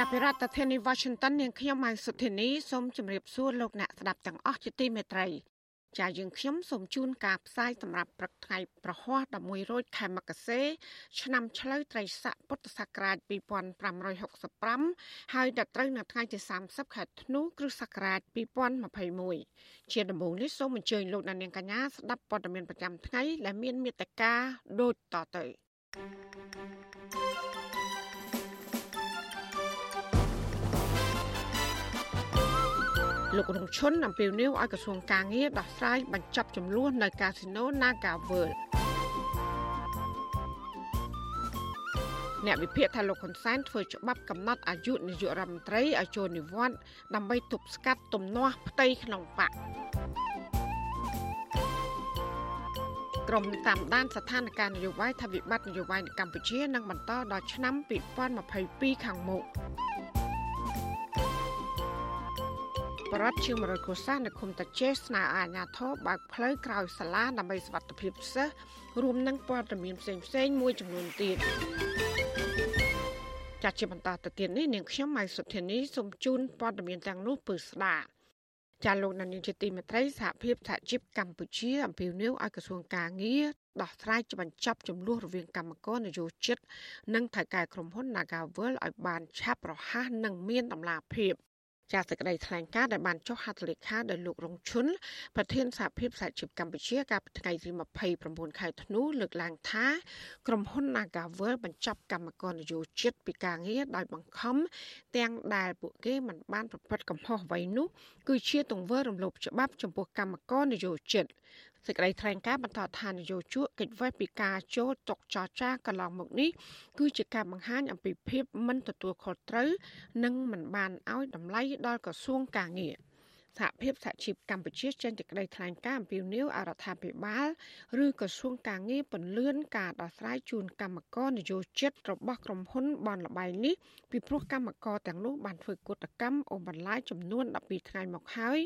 ចាប់ពីរដ្ឋធានី Washington នាងខ្ញុំម៉ៃសុធានីសូមជម្រាបសួរលោកអ្នកស្ដាប់ទាំងអស់ជាទីមេត្រីចាយើងខ្ញុំសូមជូនការផ្សាយសម្រាប់ព្រឹកថ្ងៃប្រហ័ស11រោចខែមករាឆ្នាំឆ្លូវត្រីស័កពុទ្ធសករាជ2565ហើយដល់ត្រូវនៅថ្ងៃទី30ខែធ្នូគ្រិស្តសករាជ2021ជាដំបូងនេះសូមអញ្ជើញលោកអ្នកនាងកញ្ញាស្ដាប់ព័ត៌មានប្រចាំថ្ងៃដែលមានមេត្តាដូចតទៅ thank លោករងឈុនអំពាវនាវឲ្យក្រសួងកាងារដោះស្រាយបញ្ចប់ចំនួននៅកាស៊ីណូ Naga World អ្នកវិភាគថាលោកហ៊ុនសែនធ្វើច្បាប់កំណត់អាយុនាយករដ្ឋមន្ត្រីឲ្យចូលនិវត្តន៍ដើម្បីទប់ស្កាត់ទំនាស់ផ្ទៃក្នុងបកក្រុមតាមដានស្ថានភាពនយោបាយថាវិបត្តិនយោបាយនៅកម្ពុជានឹងបន្តដល់ឆ្នាំ2022ខាងមុខ បរដ្ឋជាង100គ្រួសារនៅឃុំតាចេស្នើអាជ្ញាធរបើកផ្លូវក្រោយសាលាដើម្បីសុវត្ថិភាពសិស្សរួមនឹងព័ត៌មានផ្សេងផ្សេងមួយចំនួនទៀតចាត់ជាបន្តទៅទៀតនេះនាងខ្ញុំម៉ៃសុធានីសូមជូនព័ត៌មានទាំងនោះពឺស្ដាប់ចាលោកនានីជាទីមេត្រីសហភាពសហជីពកម្ពុជាអំពាវនាវឲ្យក្រសួងកាងារដោះស្រាយបញ្ចប់ចំនួនរវាងកម្មករនយោជិត និងថៅកែក្រុមហ៊ុន Nagavel ឲ្យបានឆាប់រហ័សនិងមានតម្លាភាព ចាសសេចក្តីថ្លែងការណ៍ដែលបានចុះហត្ថលេខាដោយលោករងឈុនប្រធានសហភាពសហជីពកម្ពុជាកាលពីថ្ងៃទី29ខែធ្នូលើកឡើងថាក្រុមហ៊ុន Nagavel បញ្ចប់កម្មករនយោជិតពីការងារដោយបង្ខំទាំងដែលពួកគេមិនបានប្រព្រឹត្តកំហុសអ្វីនោះគឺជាទង្វើរំលោភច្បាប់ចំពោះកម្មករនយោជិតសេចក្តីថ្លែងការណ៍បន្តថានយោជកកិច្ចវេះពីការចូលតុកចរចាកន្លងមកនេះគឺជាការបង្ហាញអំពីភាពមិនទទួលខុសត្រូវនិងមិនបានឲ្យតម្លៃដល់ក្រសួងកាងារសហភាពសហជីពកម្ពុជាចេញសេចក្តីថ្លែងការណ៍អំពីនីវអរដ្ឋាភិបាលឬក្រសួងការងារពន្លឿនការដោះស្រាយជូនកម្មករនយោជិតរបស់ក្រុមហ៊ុនបនលបៃនេះពីព្រោះកម្មករទាំងនោះបានធ្វើកតកម្មអូបន្លាយចំនួន12ថ្ងៃមកហើយ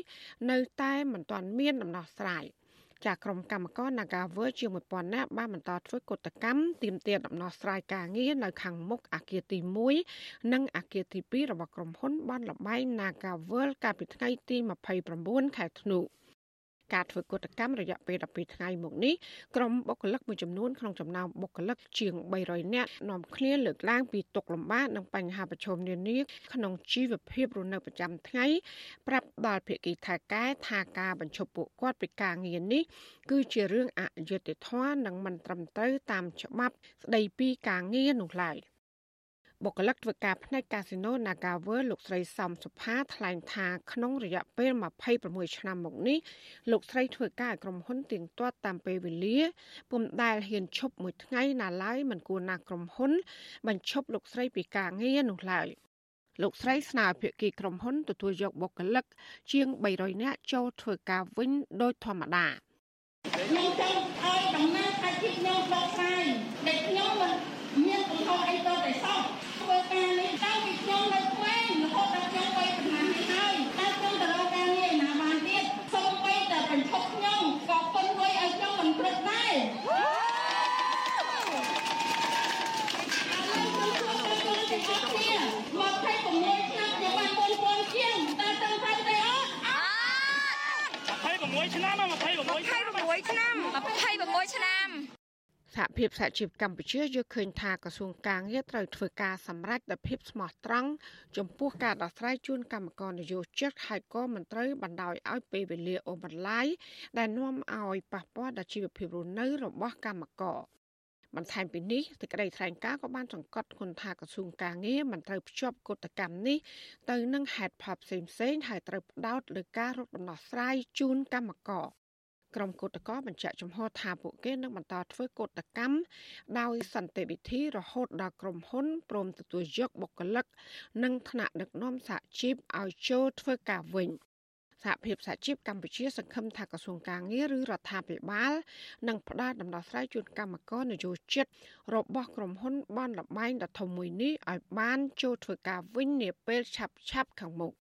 នៅតែមិនទាន់មានដំណោះស្រាយ។ ចាក្រុមកម្មករ Nagawer ជាង1000នាក់បានបន្តធ្វើកតកម្មទាមទារដំណោះស្រាយការងារនៅខាងមុខអគារទី1និងអគារទី2របស់ក្រុមហ៊ុនបានលបែង Nagawer កាលពីថ្ងៃទី29ខែធ្នូ។ ការធ្វើកតកម្មរយៈពេល12ថ្ងៃមកនេះក្រុមបុគ្គលិកមួយចំនួនក្នុងចំណោមបុគ្គលិកជាង300នាក់នាំគ្នាលើកឡើងពីទុកលំបាកនិងបញ្ហាប្រឈមនានាក្នុងជីវភាពរស់នៅប្រចាំថ្ងៃប្រាប់ដល់ភាគីថៃកែថាការបញ្ឈប់ពួកគាត់ពីការងារនេះគឺជារឿងអយុត្តិធម៌និងមិនត្រឹមត្រូវតាមច្បាប់ស្ដីពីការងារនោះឡើយ។ បុគ្គលិកធ្វើការផ្នែកកាស៊ីណូ Nagawer លោកស្រីសំសុផាថ្លែងថាក្នុងរយៈពេល26ឆ្នាំមកនេះលោកស្រីធ្វើការឲ្យក្រុមហ៊ុនទៀងទាត់តាមពេលវេលាពុំដែលហ៊ានឈប់មួយថ្ងៃណាឡើយមិនគួរណាក្រុមហ៊ុន បញ្ឈប់លោកស្រីពីការងារនោះឡើយលោកស្រីស្នើភាគីក្រុមហ៊ុនទទួលយកបុគ្គលិក ជាង300នាក់ចូលធ្វើការវិញដោយធម្មតាខ្ញុំចង់ឲ្យដំណើរការពីខ្ញុំបកស្រាយដែលខ្ញុំមិនមានកំហុសអីទៅតែសោះធ្វើ ការនេះតាំងពីខ្ញុំនៅក្មេងរហូតដល់ខ្ញុំវ័យប៉ុន្មាននេះហើយតែខ្ញុំទៅរកការងារណាបានទៀតសូម្បីតែបញ្ឈប់ខ្ញុំក៏ប៉ុនវ័យឲ្យខ្ញុំមិនព្រឹកដែរមកថៃ6ឆ្នាំខ្ញុំបាន4000ជាងតើត្រឹមត្រូវទេអត់26ឆ្នាំ26ឆ្នាំ26ឆ្នាំ សហភាពសហជីពកម្ពុជាយល់ឃើញថាក្រសួងកាងារត្រូវធ្វើការសម្រេចដោយភាពស្មោះត្រង់ចំពោះការដោះស្រាយជូនកម្មករនយោជិតហើយក៏មិនត្រូវបណ្ដោយឲ្យពេលវេលាអូបន្លាយដែលនាំឲ្យប៉ះពាល់ដល់ជីវភាពរស់នៅរបស់កម្មករបន្ថែមពីនេះសេចក្តីថ្លែងការណ៍ក៏បានសង្កត់គុណថាក្រសួងកាងារមិនត្រូវភ្ជាប់កុតកម្មនេះទៅនឹងហេតុផលផ្សេងៗហើយត្រូវផ្ដោតលើការរកដំណោះស្រាយជូនកម្មករ ក្រុមកោតក្របញ្ជាក់ចំហថាពួកគេនឹងបន្តធ្វើកោតកម្មដោយសន្តិវិធីរហូតដល់ក្រុមហ៊ុនព្រមទទួលយកបុគ្គលិក និងថ្នាក់ដឹកនាំសហជីពឲ្យចូលធ្វើការវិញសហភាពសហជីពកម្ពុជាសង្ឃឹមថាក្រសួងការងារឬរដ្ឋាភិបាលនឹងផ្ដល់ដំណោះស្រាយជូនកម្មករនយោជិតរបស់ក្រុមហ៊ុនបនលបែងដ៏ធំមួយនេះឲ្យបានចូលធ្វើការវិញនាពេលឆាប់ឆាប់ខាងមុខ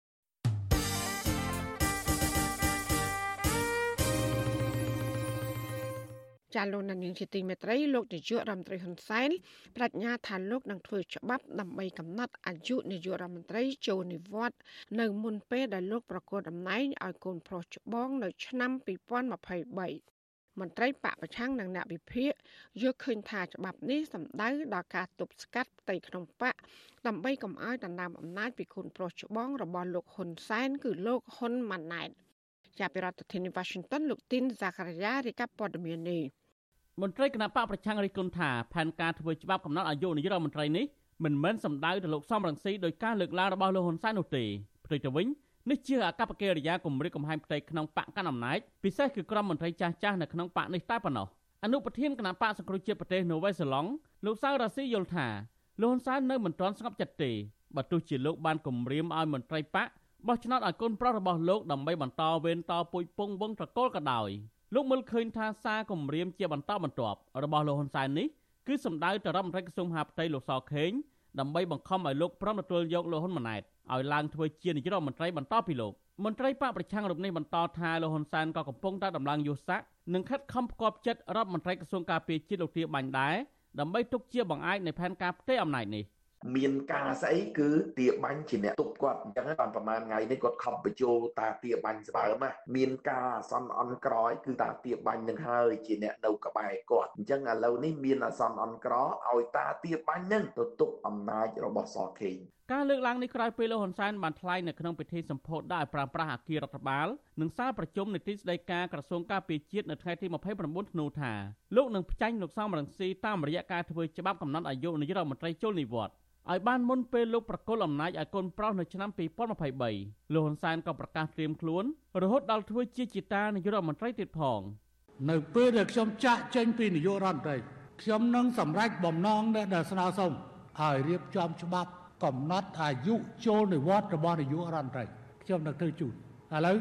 ចាលោកនាងជាទីមេត្រីលោកនាយករដ្ឋមន្ត្រីហ៊ុនសែនប្រាជ្ញាថាលោកនឹងធ្វើច្បាប់ដើម្បីកំណត់អាយុនាយករដ្ឋមន្ត្រីចូលនិវត្តន៍នៅមុនពេលដែលលោកប្រកាសតំណែងឲ្យកូនប្រុសច្បងនៅឆ្នាំ2023មន្ត្រីបកប្រឆាំងនិងអ្នកវិភាគយល់ឃើញថាច្បាប់នេះសំដៅដល់ការទប់ស្កាត់ផ្ទៃក្នុងបកដើម្បីកុំឲ្យដណ្ដើមអំណាចពីគុណប្រុសច្បងរបស់លោកហ៊ុនសែនគឺលោកហ៊ុនម៉ាណែត ជាប្រធានាធិបតី Washington លោកទីនសាការីយ៉ារាយការណ៍ព័ត៌មាននេះមន្ត្រីគណៈបកប្រឆាំងរិះគន់ថាផែនការធ្វើច្បាប់កំណត់អាយុនាយករដ្ឋមន្ត្រីនេះមិនមែនសំដៅទៅលោកសំរងស៊ីដោយការលើកឡើងរបស់លោកហ៊ុនសែននោះទេផ្ទុយទៅវិញនេះជាអកប្បកិរិយាគម្រិតកំហែងផ្ទៃក្នុងបកកណ្ដាលអំណាចពិសេសគឺក្រុមមន្ត្រីចាស់ចាស់នៅក្នុងបកនេះតែប៉ុណ្ណោះអនុប្រធានគណៈបកសង្គ្រោះជាតិប្រទេសនូវេសឡង់លោកសៅរ៉ាស៊ីយល់ថាលោកហ៊ុនសែននៅមិនទាន់ស្ងប់ចិត្តទេបើទោះជាលោកបានគម្រាមឲ្យមន្ត្រីបក បោះឆ្នោតឲ្យកូនប្រុសរបស់លោកដើម្បីបន្តវេនតពុយពងវងត្រកូលក៏ដោយលោកមើលឃើញថាសារគម្រាមជាបន្តបន្ទាប់របស់លោកហ៊ុនសែននេះគឺសម្ដៅទៅរដ្ឋមន្ត្រីក្រសួងមហាផ្ទៃលោកសខេងដើម្បីបង្ខំឲ្យលោកព្រមទទួលយកលោកហ៊ុនម៉ាណែតឲ្យឡើងធ្វើជានាយករដ្ឋមន្ត្រីបន្តពីលោកមន្ត្រីបកប្រឆាំងរូបនេះបន្តថាលោកហ៊ុនសែនក៏កំពុងតែដំឡើងយុស័កនិងខិតខំផ្គប់ចិត្តរដ្ឋមន្ត្រីក្រសួងការពារជាតិលោកទាបាញ់ដែរដើម្បីទុកជាបង្អែកនៃផែនការផ្ទៃអំណាចនេះ។ មានការស្អីគឺទាបាញ់ជាអ្នកទប់គាត់អញ្ចឹងបានប្រហែលថ្ងៃនេះគាត់ខំបញ្ចូលតាទាបាញ់ស្បើមមានការអសន្នអន់ក្រយគឺតាទាបាញ់នឹងហើយជាអ្នកនៅក្បែរគាត់អញ្ចឹងឥឡូវនេះមានអសន្នអន់ក្រឲ្យតាទាបាញ់នឹងទៅទប់អំណាចរបស់សខេង ការលើកឡើងនេះក្រោយពេលលោកហ៊ុនសែនបានថ្លែងនៅក្នុងពិធីសម្ពោធដាក់ឲ្យប្រើប្រាស់អគាររដ្ឋបាលនិងសាលប្រជុំនីតិស្តីការក្រសួងការពារជាតិនៅថ្ងៃទី29ធ្នូថាលោកនឹងផ្ចាញ់លោកសំរងស៊ីតាមរយៈការធ្វើច្បាប់កំណត់អាយុនាយករដ្ឋមន្ត្រីចូលនិវត្តន៍ឲ្យបានមុនពេលលោកប្រកុលអំណាចឲ្យកូនប្រុសនៅឆ្នាំ2023លោកហ៊ុនសែនក៏ប្រកាសត្រៀមខ្លួនរហូតដល់ធ្វើជាជាតានាយករដ្ឋមន្ត្រីទៀតផងនៅពេលដែលខ្ញុំចាក់ចេញពីនាយករដ្ឋមន្ត្រីខ្ញុំនឹងសម្រេចបំណងដែលស្នើសុំឲ្យរៀបចំច្បាប់ កំណត់អាយុចូលនិវត្តន៍របស់នាយករដ្ឋមន្ត្រីខ្ញុំនឹងធ្វើជូនឥឡូវ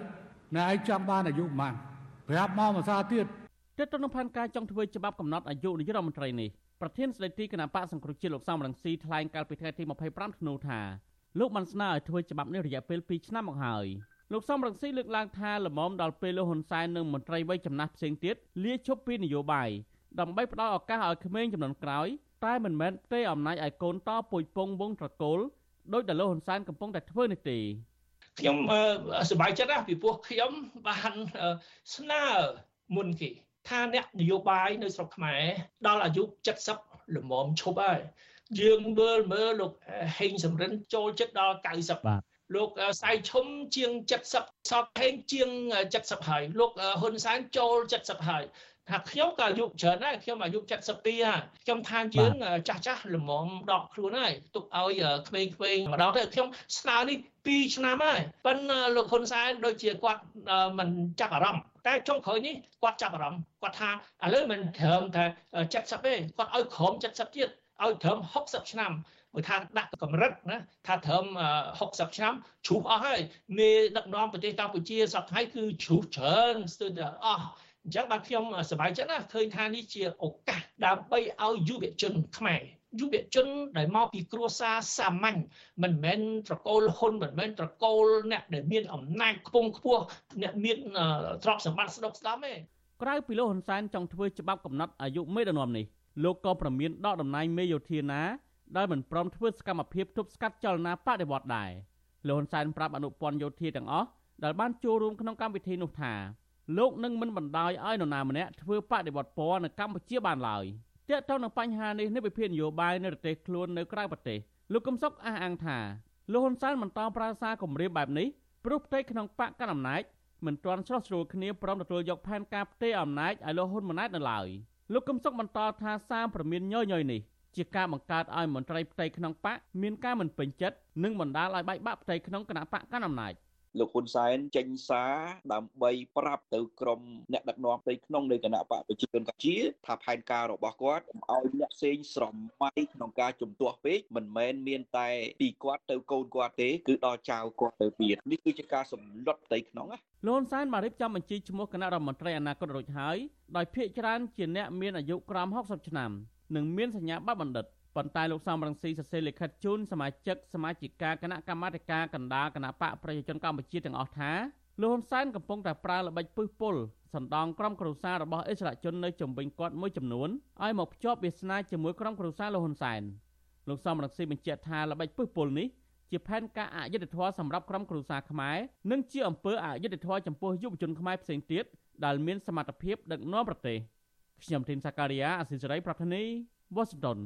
អ្នកឯងចង់បានអាយុប៉ុន្មានប្រាប់មកមួយសារទៀតទើបទៅនឹងផែនការចង់ធ្វើច្បាប់កំណត់អាយុនាយករដ្ឋមន្ត្រីនេះប្រធានស្ដីទីគណៈបកសង្គ្រោះជាតិលោកសំរងស៊ីថ្លែងកាលពីថ្ងៃទី25ធ្នូថាលោកបានស្នើឲ្យធ្វើច្បាប់នេះរយៈពេល2ឆ្នាំមកហើយលោកសំរងស៊ីលើកឡើងថាលំមដល់ពេលលោកហ៊ុនសែននិងមន្ត្រីវ័យចំណាស់ផ្សេងទៀតលាឈប់ពីនយោបាយដើម្បីផ្ដល់ឱកាសឲ្យក្មេងចំនួនក្រោយ តែមិនមែនផ្ទេរអំណាចឲ្យកូនតពុយពងវងត្រកូលដោយដែលលោកហ៊ុនសែនកំពុងតែធ្វើនេះទេខ្ញុំសប្បាយចិត្តណាស់ពីព្រោះខ្ញុំបានស្នើមុនគេថាអ្នកនយោបាយនៅស្រុកខ្មែរដល់អាយុ70ល្មមឈប់ហើយយើងមើលមើលលោកហេងសំរិនចូលចិត្តដល់90បាទលោកសៃឈុំជាង70សតហេងជាង70ហើយលោកហ៊ុនសែនចូល70ហើយ ថាខ្ញុំក៏អាយុច្រើនដែរខ្ញុំអាយុ72ហើយខ្ញុំថាយើងចាស់ចាស់ល្មមដកខ្លួនហើយទុកឲ្យក្មេងៗម្ដងទៅខ្ញុំស្នើនេះ2ឆ្នាំហើយប៉ិនលោកហ៊ុនសែនដូចជាគាត់មិនចាប់អារម្មណ៍តែចុងក្រោយនេះគាត់ចាប់អារម្មណ៍គាត់ថាឥឡូវមិនត្រឹមតែ70ទេគាត់ឲ្យក្រោម70ទៀតឲ្យត្រឹម60ឆ្នាំមួយថាដាក់កម្រិតណាថាត្រឹម60ឆ្នាំជ្រុះអស់ហើយមេដឹកនាំប្រទេសកម្ពុជាសប្តាហ៍គឺជ្រុះច្រើនស្ទើរតែអស់ អញ្ចឹងបាទខ្ញុំសប្បាយចិត្តណាឃើញថានេះជាឱកាសដើម្បីឲ្យយុវជនខ្មែរយុវជនដែលមកពីគ្រួសារសាមញ្ញមិនមែនត្រកូលហ៊ុនមិនមែនត្រកូលអ្នកដែលមានអំណាចខ្ពង់ខ្ពស់អ្នកមានទ្រព្យសម្បត្តិស្ដុកស្ដំទេក្រៅពីលោកហ៊ុនសែនចង់ធ្វើច្បាប់កំណត់អាយុមេដឹកនាំនេះលោកក៏ប្រមានដកតំណែងមេយោធាណាដែលមិនព្រមធ្វើសកម្មភាពទប់ស្កាត់ចលនាបដិវត្តដែរលោកហ៊ុនសែនប្រាប់អនុព័ន្ធយោធាទាំងអស់ដែលបានចូលរួមក្នុងកម្មវិធីនោះថា លោកនឹងមិនបណ្ដោយឲ្យនរណាម្នាក់ធ្វើបដិវត្តពណ៌នៅកម្ពុជាបានឡើយទាក់ទងនឹងបញ្ហានេះនៃវិភាគនយោបាយនៅប្រទេសខ្លួននៅក្រៅប្រទេសលោកកឹមសុខអះអាងថាលោកហ៊ុនសែនបន្តប្រើសារគម្រាមបែបនេះព្រោះផ្ទៃក្នុងបកកណ្ដាលអំណាចមិនទាន់ស្រស់ស្រួលគ្នាព្រមទទួលយកផែនការផ្ទេរអំណាចឲ្យលោកហ៊ុនម៉ាណែតនៅឡើយលោកកឹមសុខបន្តថាសារប្រមានញយញយនេះជាការបង្កើតឲ្យមន្ត្រីផ្ទៃក្នុងបកមានការមិនពេញចិត្តនិងបណ្ដាលឲ្យបែកបាក់ផ្ទៃក្នុងគណៈបកកណ្ដាលអំណាច លោកហ៊ុនសែនចេញសារដើម្បីប្រាប់ទៅក្រមអ្នកដឹកនាំផ្ទៃក្នុងនៃគណៈបកប្រជាជនកម្ពុជាថាផែនការរបស់គាត់កុំឲ្យអ្នកផ្សេងស្រមៃក្នុងការជំទាស់ពេកមិនមែនមានតែពីគាត់ទៅកូនគាត់ទេគឺដល់ចៅគាត់ទៅទៀតនេះគឺជាការសម្លុតផ្ទៃក្នុងណាលន់សែនបានរៀបចំបញ្ជីឈ្មោះគណៈរដ្ឋមន្ត្រីអនាគតរួចហើយដោយភាកច្រើនជាអ្នកមានអាយុក្រោម60ឆ្នាំនិងមានសញ្ញាបត្របណ្ឌិត ប៉ុន្តែលោកសំរងស៊ីសរសេរលិខិតជូនសមាជិកសមាជិកាគណៈកម្មាធិការកណ្ដាលគណៈបកប្រជាជនកម្ពុជាទាំងអស់ថាលោកហ៊ុនសែនកំពុងតែប្រើល្បិចពឹសពុលសណ្ដងក្រុមគ្រួសាររបស់អិសរាជជននៅជំវិញគាត់មួយចំនួនឲ្យមកភ្ជាប់វាសនាជាមួយក្រុមគ្រួសារលោកហ៊ុនសែនលោកសំរងស៊ីបញ្ជាក់ថាល្បិចពឹសពុលនេះជាផែនការអយុធធម៌សម្រាប់ក្រុមគ្រួសារខ្មែរនិងជាអំពើអយុធធម៌ចំពោះយុវជនខ្មែរផ្សេងទៀតដែលមានសមត្ថភាពដឹកនាំប្រទេសខ្ញុំធីនសាការីយ៉ាអសិសរីប្រធានីវ៉ាស៊ីនតោន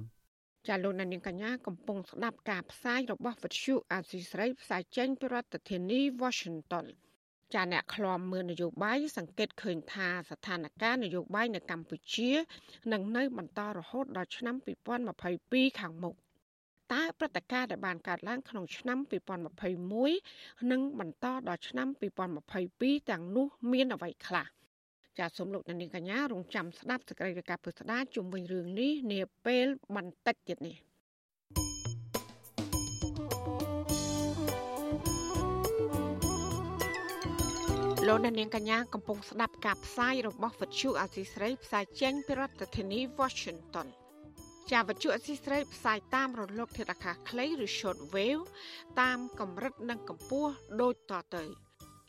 ចាលោកនាងកញ្ញាកំពុងស្ដាប់ការផ្សាយរបស់វិទ្យុអាស៊ីសេរីផ្សាយចេញពីរដ្ឋធានី Washington ចាអ្នកឃ្លាំមើលនយោបាយសង្កេតឃើញថាស្ថានភាពនយោបាយនៅកម្ពុជានឹងនៅបន្តរហូតដល់ឆ្នាំ2022ខាងមុខតើព្រឹត្តិការណ៍ដែលបានកើតឡើងក្នុងឆ្នាំ2021និងបន្តដល់ឆ្នាំ2022ទាំងនោះមានអ្វីខ្លះ ចាសសូមលោកនាងកញ្ញារងចាំស្ដាប់សេចក្តីរាយការណ៍ពុស្ដាជុំវិញរឿងនេះនាពេលបន្តិចទៀតនេះលោកនាងកញ្ញាកំពុងស្ដាប់ការផ្សាយរបស់វិទ្យុអាស៊ីស្រីផ្សាយចេញពីរដ្ឋធានី Washington ជាវិទ្យុអសីស្រីផ្សាយតាមរលកធាតុអាកាសខ្លីឬ short wave តាមកម្រិតនិងកម្ពស់ដូចតទៅ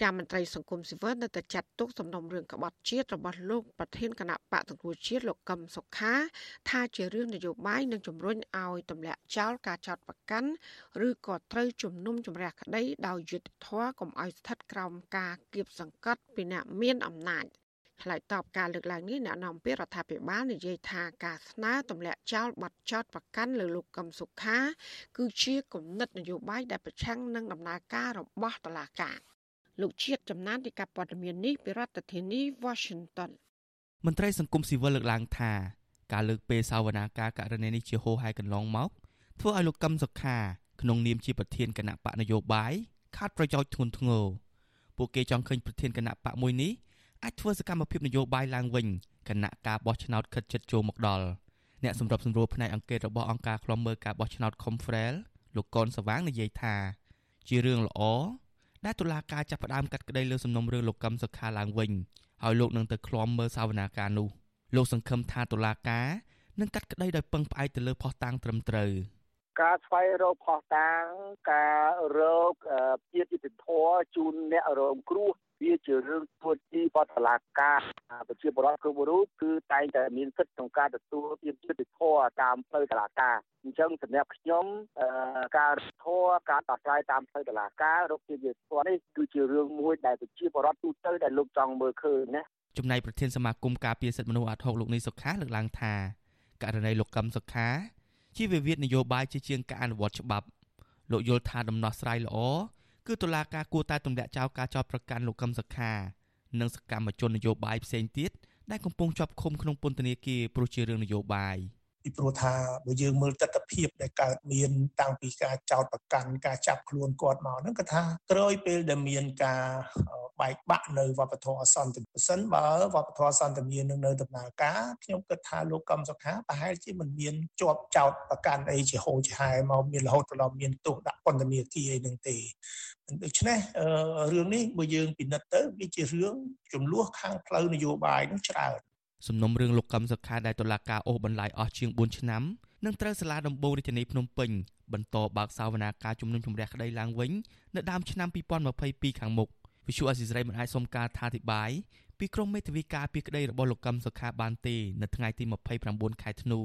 ចាមន្ត្រីសង្គមស៊ីវិលនៅតែចាត់ទុកសំណុំរឿងក្បត់ជាតិរបស់លោកប្រធានគណៈបកតង្គ្រោះជាតិលោកកឹមសុខា ថាជារឿងនយោបាយនិងជំរុញឲ្យទម្លាក់ចោលការចោទប្រកាន់ឬក៏ត្រូវជំនុំជម្រះក្តីដោយយុត្តិធម៌កុំឲ្យស្ថិតក្រោមការគៀបសង្កត់ពីអ្នកមានអំណាចឆ្លើយតបការលើកឡើងនេះអ្នកនាំពាក្យរដ្ឋាភិបាលនិយាយថាការស្នើទម្លាក់ចោលបទចោទប្រកាន់លើលោកកឹមសុខា គឺជាគំនិតនយោបាយដែលប្រឆាំងនឹងដំណើរការរបស់តុលាការ លោកជាតិចំណានទីកាព័ត៌មាននេះពីរដ្ឋធានី Washington មន្ត្រីសង្គមស៊ីវិលលើកឡើងថាការលើកពេលសាវនាការករណីនេះជាហូរហែកន្លងមកធ្វើឲ្យលោកកឹមសុខាក្នុងនាមជាប្រធានគណៈបកនយោបាយខាត់ប្រយោជន៍ធ្ងន់ធ្ងរពួកគេចង់ឃើញប្រធានគណៈបកមួយនេះអាចធ្វើសកម្មភាពនយោបាយឡើងវិញគណៈការបោះឆ្នោតខិតជិតចូលមកដល់អ្នកសម្របសម្រួលផ្នែកអង្គការរបស់អង្គការឃ្លាំមើលការបោះឆ្នោត Confrel លោកកនសវាងនិយាយថា ជារឿងល្អ ដែលតុលាការចាប់ផ្ដើមកាត់ក្តីលើសំណុំរឿងលោកកឹមសុខាឡើងវិញហើយលោកនឹងទៅឃ្លាំមើលសាវនាការនោះលោកសង្ឃឹមថាតុលាការនឹងកាត់ក្តីដោយពឹងផ្អែកទៅលើភស្តុតាងត្រឹមត្រូវការស្វែងរកផុសតាងការរកជាតិយុតិធធជូនអ្នករងគ្រោះ វាជារឿងធ្វើទីបតឡាការប្រជាពលរដ្ឋគ្រប់រូបគឺតែងតែមានសិទ្ធិក្នុងការទទួលទានយុត្តិធម៌តាមផ្លូវតឡាការអញ្ចឹងសម្រាប់ខ្ញុំការធម៌ការដោះស្រាយតាមផ្លូវតឡាការរកជាយុត្តិធម៌នេះគឺជារឿងមួយដែលប្រជាពលរដ្ឋទូទៅដែលលោកចង់មើលឃើញណាចំណែកប្រធានសមាគមការពារសិទ្ធិមនុស្សអាត់ហុកលោកនេះសុខាលើកឡើងថាករណីលោកកឹមសុខា ជាវិវាទនយោបាយជាជាងការអនុវត្តច្បាប់លោកយល់ថាដំណោះស្រាយល្អ គឺតុលាការគួរតែទម្លាក់ចោលការចោទប្រកាន់លោកកឹមសុខានិងសកម្មជននយោបាយផ្សេងទៀតដែលកំពុងជាប់ឃុំក្នុងពន្ធនាគារព្រោះជារឿងនយោបាយ ពីព្រោះថាបើយើងមើលទស្សនវិជ្ជាដែលកើតមានតាំងពីការចោតប្រកាន់ការចាប់ខ្លួនគាត់មកហ្នឹងគឺថាក្រោយពេលដែលមានការបែកបាក់នៅវប្បធម៌អសន្តិប្រសិនបើវប្បធម៌សន្តិមាននឹងនៅដំណើរការខ្ញុំគិតថាលោកកឹមសុខាប្រហែលជាមិនមានជាប់ចោតប្រកាន់អីជាហូរជាហែមកមានរហូតដល់មានទោសដាក់ពន្ធនាគារអីនឹងទេដូច្នេះរឿងនេះបើយើងពិនិត្យទៅវាជារឿងចំនួនខាងផ្លូវនយោបាយនឹងច្រើន សំណុំរឿងលោកកឹមសុខាដែលតុលាការអូសបន្លាយអស់ជាង4ឆ្នាំនឹងត្រូវសាលាដំបងរាជធានីភ្នំពេញបន្តបើកសវនាការជំនុំជម្រះក្តីឡើងវិញនៅដើមឆ្នាំ2022ខាងមុខវិសុអសិសរីមិនអាចសុំការថាធិប្បាយពីក្រុមមេធាវីការពីក្តីរបស់លោកកឹមសុខាបានទេនៅថ្ងៃទី29ខែធ្នូ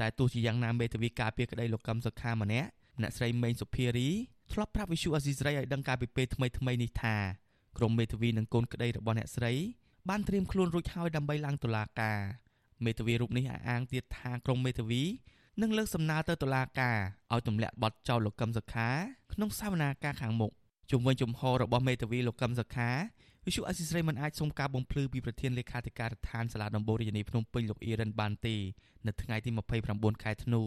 តែទោះជាយ៉ាងណាមេធាវីការពីក្តីលោកកឹមសុខាម្នាក់អ្នកស្រីមេងសុភារីធ្លាប់ប្រាប់វិសុអសិសរីឲ្យដឹងការពីពេលថ្មីថ្មីនេះថាក្រុមមេធាវីនិងកូនក្តីរបស់អ្នកស្រី បានត្រៀមខ្លួនរួចហើយដើម្បីឡើងតុលាការមេធាវីរូបនេះអះអាងទៀតថាក្រុមមេធាវីនឹងលើកសំណើទៅតុលាការឲ្យទម្លាក់បទចោទលោកកឹមសុខាក្នុងសវនាការខាងមុខជុំវិញជំហររបស់មេធាវីលោកកឹមសុខាវិសុអសិស្រ័យមិនអាចសុំការបំភ្លឺពីប្រធានលេខាធិការដ្ឋានសាលាដំបូងរាជធានីភ្នំពេញលោកអ៊ីរ៉ានបានទេនៅថ្ងៃទី29ខែធ្នូ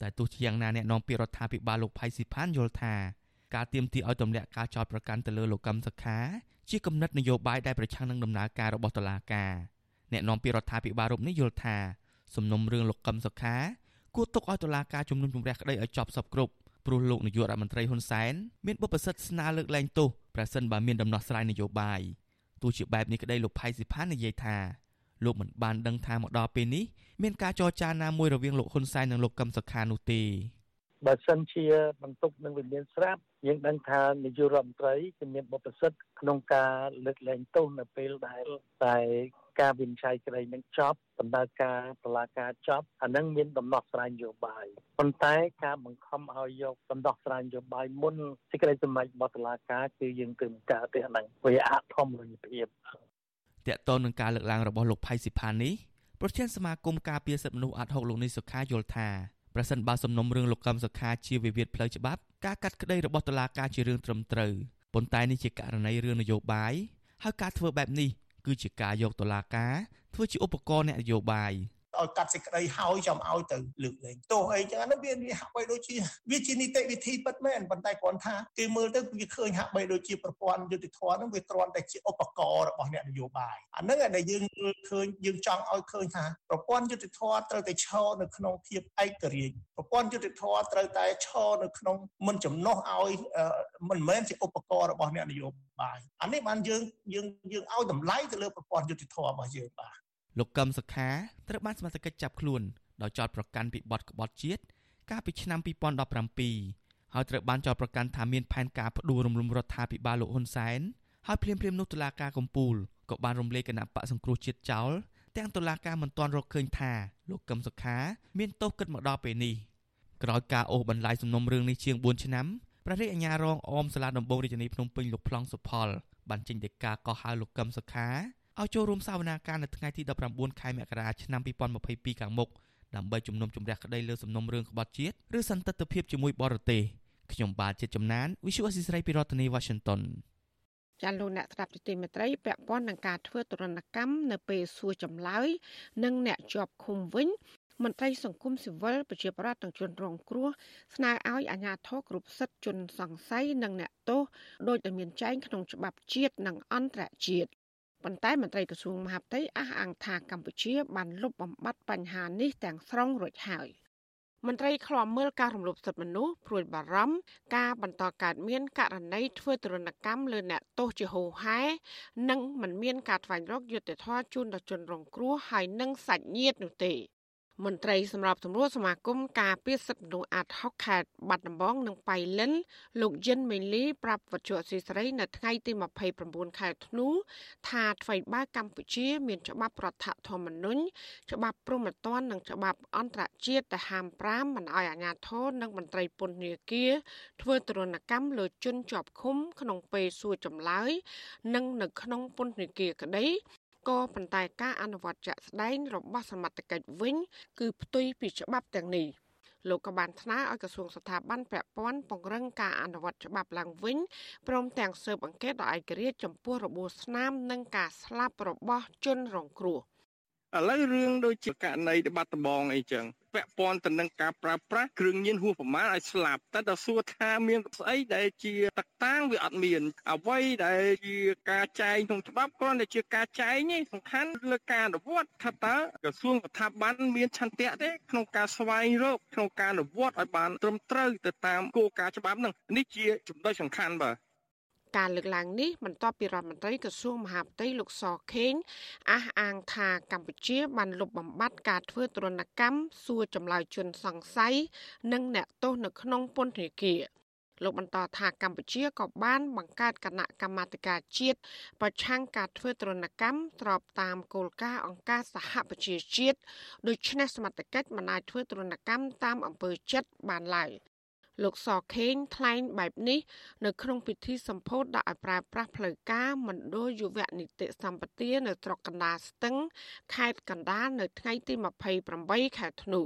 តែទោះជាយ៉ាងណាអ្នកនាំពាក្យរដ្ឋាភិបាលលោកផៃស៊ីផានយល់ថាការទៀមទីឲ្យទម្លាក់ការចោទប្រកាន់ទៅលើលោកកឹមសុខា ជាគំនិតនយោបាយដែលប្រឆាំងនឹងដំណើរការរបស់តុលាការអ្នកនាំពាក្យរដ្ឋាភិបាលរូបនេះយល់ថាសំណុំរឿងលោកកឹមសុខាគួរទុកឲ្យតុលាការជំនុំជម្រះក្តីឲ្យចប់សពគ្រប់ព្រោះលោកនាយករដ្ឋមន្ត្រីហ៊ុនសែនមានបុព្វសិទ្ធិស្នើលើកលែងទោសប្រសិនបើមានដំណោះស្រាយនយោបាយទោះជាបែបនេះក្តីលោកផៃស៊ីផាននិយាយថាលោកមិនបានដឹងថាមកដល់ពេលនេះមានការចរចាណាមួយរវាងលោកហ៊ុនសែននិងលោកកឹមសុខានោះទេ បើសិនជាបន្ទុកនឹងវិមានស្រាប់យើងដឹងថានាយករដ្ឋមន្ត្រីគឺមានបុព្វសិទ្ធិក្នុងការលើកលែងទោសនៅពេលដែលតែការវិនិច្ឆ័យក្តីនឹងចប់ដំណើរការតុលាការចប់អានឹងមានដំណោះស្រាយនយោបាយប៉ុន្តែការបង្ខំឲ្យយកដំណោះស្រាយនយោបាយមុនសេចក្តីសម្រេចរបស់តុលាការគឺយើងគឺមិនកើតទេអានឹងវាអធម្មរញភាពតកតននឹងការលើកឡើងរបស់លោកផៃស៊ីផាននេះប្រធានសមាគមការពារសិទ្ធិមនុស្សអាត់ហុកលោកនេះសុខាយល់ថា ប្រសិនបើសំណុំរឿងលោកកឹមសុខាជាវិវាទផ្លូវច្បាប់ការកាត់ក្តីរបស់តុលាការជារឿងត្រឹមត្រូវប៉ុន្តែនេះជាករណីរឿងនយោបាយហើយការធ្វើបែបនេះគឺជាការយកតុលាការធ្វើជាឧបករណ៍អ្នកនយោបាយ ឲ្យកាត់សេចក្តីហើយចាំឲ្យទៅលើកលែងទោសអីចឹងហ្នឹងវាវាហាក់បីដូចជាវាជានីតិវិធីពិតមែនប៉ុន្តែគ្រាន់ថាគេមើលទៅវាឃើញហាក់បីដូចជាប្រព័ន្ធយុតិធម៌ហ្នឹងវាគ្រាន់តែជាឧបករណ៍របស់អ្នកនយោបាយអាហ្នឹងដែលយើងឃើញយើងចង់ឲ្យឃើញថាប្រព័ន្ធយុតិធម៌ត្រូវតែឈរនៅក្នុងភាពឯករាជ្យប្រព័ន្ធយុតិធម៌ត្រូវតែឈរនៅក្នុងមិនចំណោះឲ្យមិនមែនជាឧបករណ៍របស់អ្នកនយោបាយអានេះបានយើងយើងយើងឲ្យតម្លៃទៅលើប្រព័ន្ធយុតិធម៌របស់យើងបាទ លោកកឹមសុខាត្រូវបានសមត្ថកិច្ចចាប់ខ្លួនដោយចោទប្រកាន់ពីបទក្បត់ជាតិកាលពីឆ្នាំ2017ហើយត្រូវបានចោទប្រកាន់ថាមានផែនការផ្ដួលរំលំរដ្ឋាភិបាលលោកហ៊ុនសែនហើយភ្លាមភ្លាមនោះតុលាការកំពូលក៏បានរំលែកគណៈបកសង្គ្រោះជាតិចោលទាំងតុលាការមិនទាន់រកឃើញថាលោកកឹមសុខា មានទោសគិតមកដល់ពេលនេះក្រោយការអូសបន្លាយសំណុំរឿងនេះជាង4ឆ្នាំព្រះរាជអាជ្ញារងអមសាលាដំបងរាជធានីភ្នំពេញលោកប្លង់សុផលបានចេញដីកាកោះហៅលោកកឹមសុខា ឲ្យចូលរួមសវនាការនៅថ្ងៃទី19ខែមករាឆ្នាំ2022ខាងមុខដើម្បីជំនុំជម្រះក្តីលើសំណុំរឿងក្បត់ជាតិឬសន្តិទ្ធភាពជាមួយបរទេសខ្ញុំបាទជាចំណាន Visual Assisray ពីរដ្ឋធានី Washington ចាលោកអ្នកស្ដាប់ទីមេត្រីពាក់ព័ន្ធនឹងការធ្វើទរណកម្មនៅពេលសួរចម្លើយនិងអ្នកជាប់ឃុំវិញមន្ត្រីសង្គមស៊ីវិលប្រជាប្រដ្ឋទាំងជនរងគ្រោះស្នើឲ្យអាជ្ញាធរគ្រប់សិទ្ធិជនសង្ស័យនិងអ្នកទោសដោយតែមានចែងក្នុងច្បាប់ជាតិនិងអន្តរជាតិ ប៉ុន្តែមន្ត្រីក្រសួងមហាផ្ទៃអះអាងថាកម្ពុជាបានលុបបំបាត់បញ្ហានេះទាំងស្រុងរួចហើយមន្ត្រីឃ្លាំមើលការរំលោភសិទ្ធិមនុស្សព្រួយបារម្ភការបន្តកើតមានករណីធ្វើទរណកម្មលើអ្នកទោសជាហូហែនិងមិនមានការថ្វាយរកយុត្តិធម៌ជូនដល់ជនរងគ្រោះហើយនិងសាច់ញាតិនោះទេ មន្ត្រីសម្រាប់សម្រួលសមាគមការពារសិទ្ធិមនុស្សអាត់ហុកខេត្តបាត់ដំបងនិងបៃលិនលោកយិនមេលីប្រាប់វត្ថុអសីស្រីនៅថ្ងៃទី29ខែធ្នូថាថ្មីបើកម្ពុជា មានច្បាប់រដ្ឋធម្មនុញ្ញច្បាប់ព្រហ្មទណ្ឌនិងច្បាប់អន្តរជាតិដែលហាម5មិនឲ្យអាជ្ញាធរនិងមន្ត្រីពន្ធនាគារធ្វើទរណកម្មលើជនជាប់ឃុំ ក្នុងពេលសួរចម្លើយ និងនៅក្នុងពន្ធនាគារក្តី ក៏ប៉ុន្តែការអនុវត្តជាក់ស្ដែងរបស់សមត្ថកិច្ចវិញ គឺផ្ទុយពីច្បាប់ទាំងនេះលោកក៏បានថ្នើឲ្យក្រសួងស្ថាប័នពាក់ព័ន្ធពង្រឹងការអនុវត្តច្បាប់ឡើងវិញព្រមទាំងស៊ើបអង្កេតដោយឯករាជ្យចំពោះរបួសស្នាមនិងការស្លាប់របស់ជនរងគ្រោះ។ឥឡូវរឿងដូចជាករណីបាត់ដំបងអីចឹង ពាក់ព័ន្ធទៅនឹងការប្រើប្រាស់គ្រឿងញៀនហួសប្រមាណឲ្យស្លាប់តែដល់សួរថាមានស្អីដែលជាតកតាងវាអត់មាន អ្វីដែលជាការចែងក្នុងច្បាប់គ្រាន់តែជាការចែងទេសំខាន់លើការអនុវត្តថាតើក្រសួងស្ថាប័នមានឆន្ទៈទេក្នុងការស្វែងរកក្នុងការអនុវត្តឲ្យបានត្រឹមត្រូវទៅតាមគោលការណ៍ច្បាប់ហ្នឹងនេះជាចំណុចសំខាន់បាទ ការលើកឡើងនេះបន្ទាប់ពីរដ្ឋមន្ត្រីក្រសួងមហាផ្ទៃលោកសខេងអះអាងថាកម្ពុជាបានលុបបំបាត់ការធ្វើទរណកម្មសួរចម្លើយជនសង្ស័យនិងអ្នកទោសនៅក្នុងពន្ធនាគារលោកបន្តថាកម្ពុជាក៏បានបង្កើតគណៈកម្មាធិការជាតិប្រឆាំងការធ្វើទរណកម្មស្របតាមគោលការណ៍អង្គការសហប្រជាជាតិដូច្នេះសមត្ថកិច្ចមិនអាចធ្វើទរណកម្មតាមអំពើចិត្តបានឡើយ លោកសខេងថ្លែងបែបនេះ នៅក្នុងពិធីសម្ពោធដាក់ឲ្យប្រើប្រាស់ផ្លូវការមណ្ឌលយុវនីតិសម្បទានៅស្រុកកណ្ដាលស្ទឹងខេត្តកណ្ដាលនៅថ្ងៃទី28ខែធ្នូ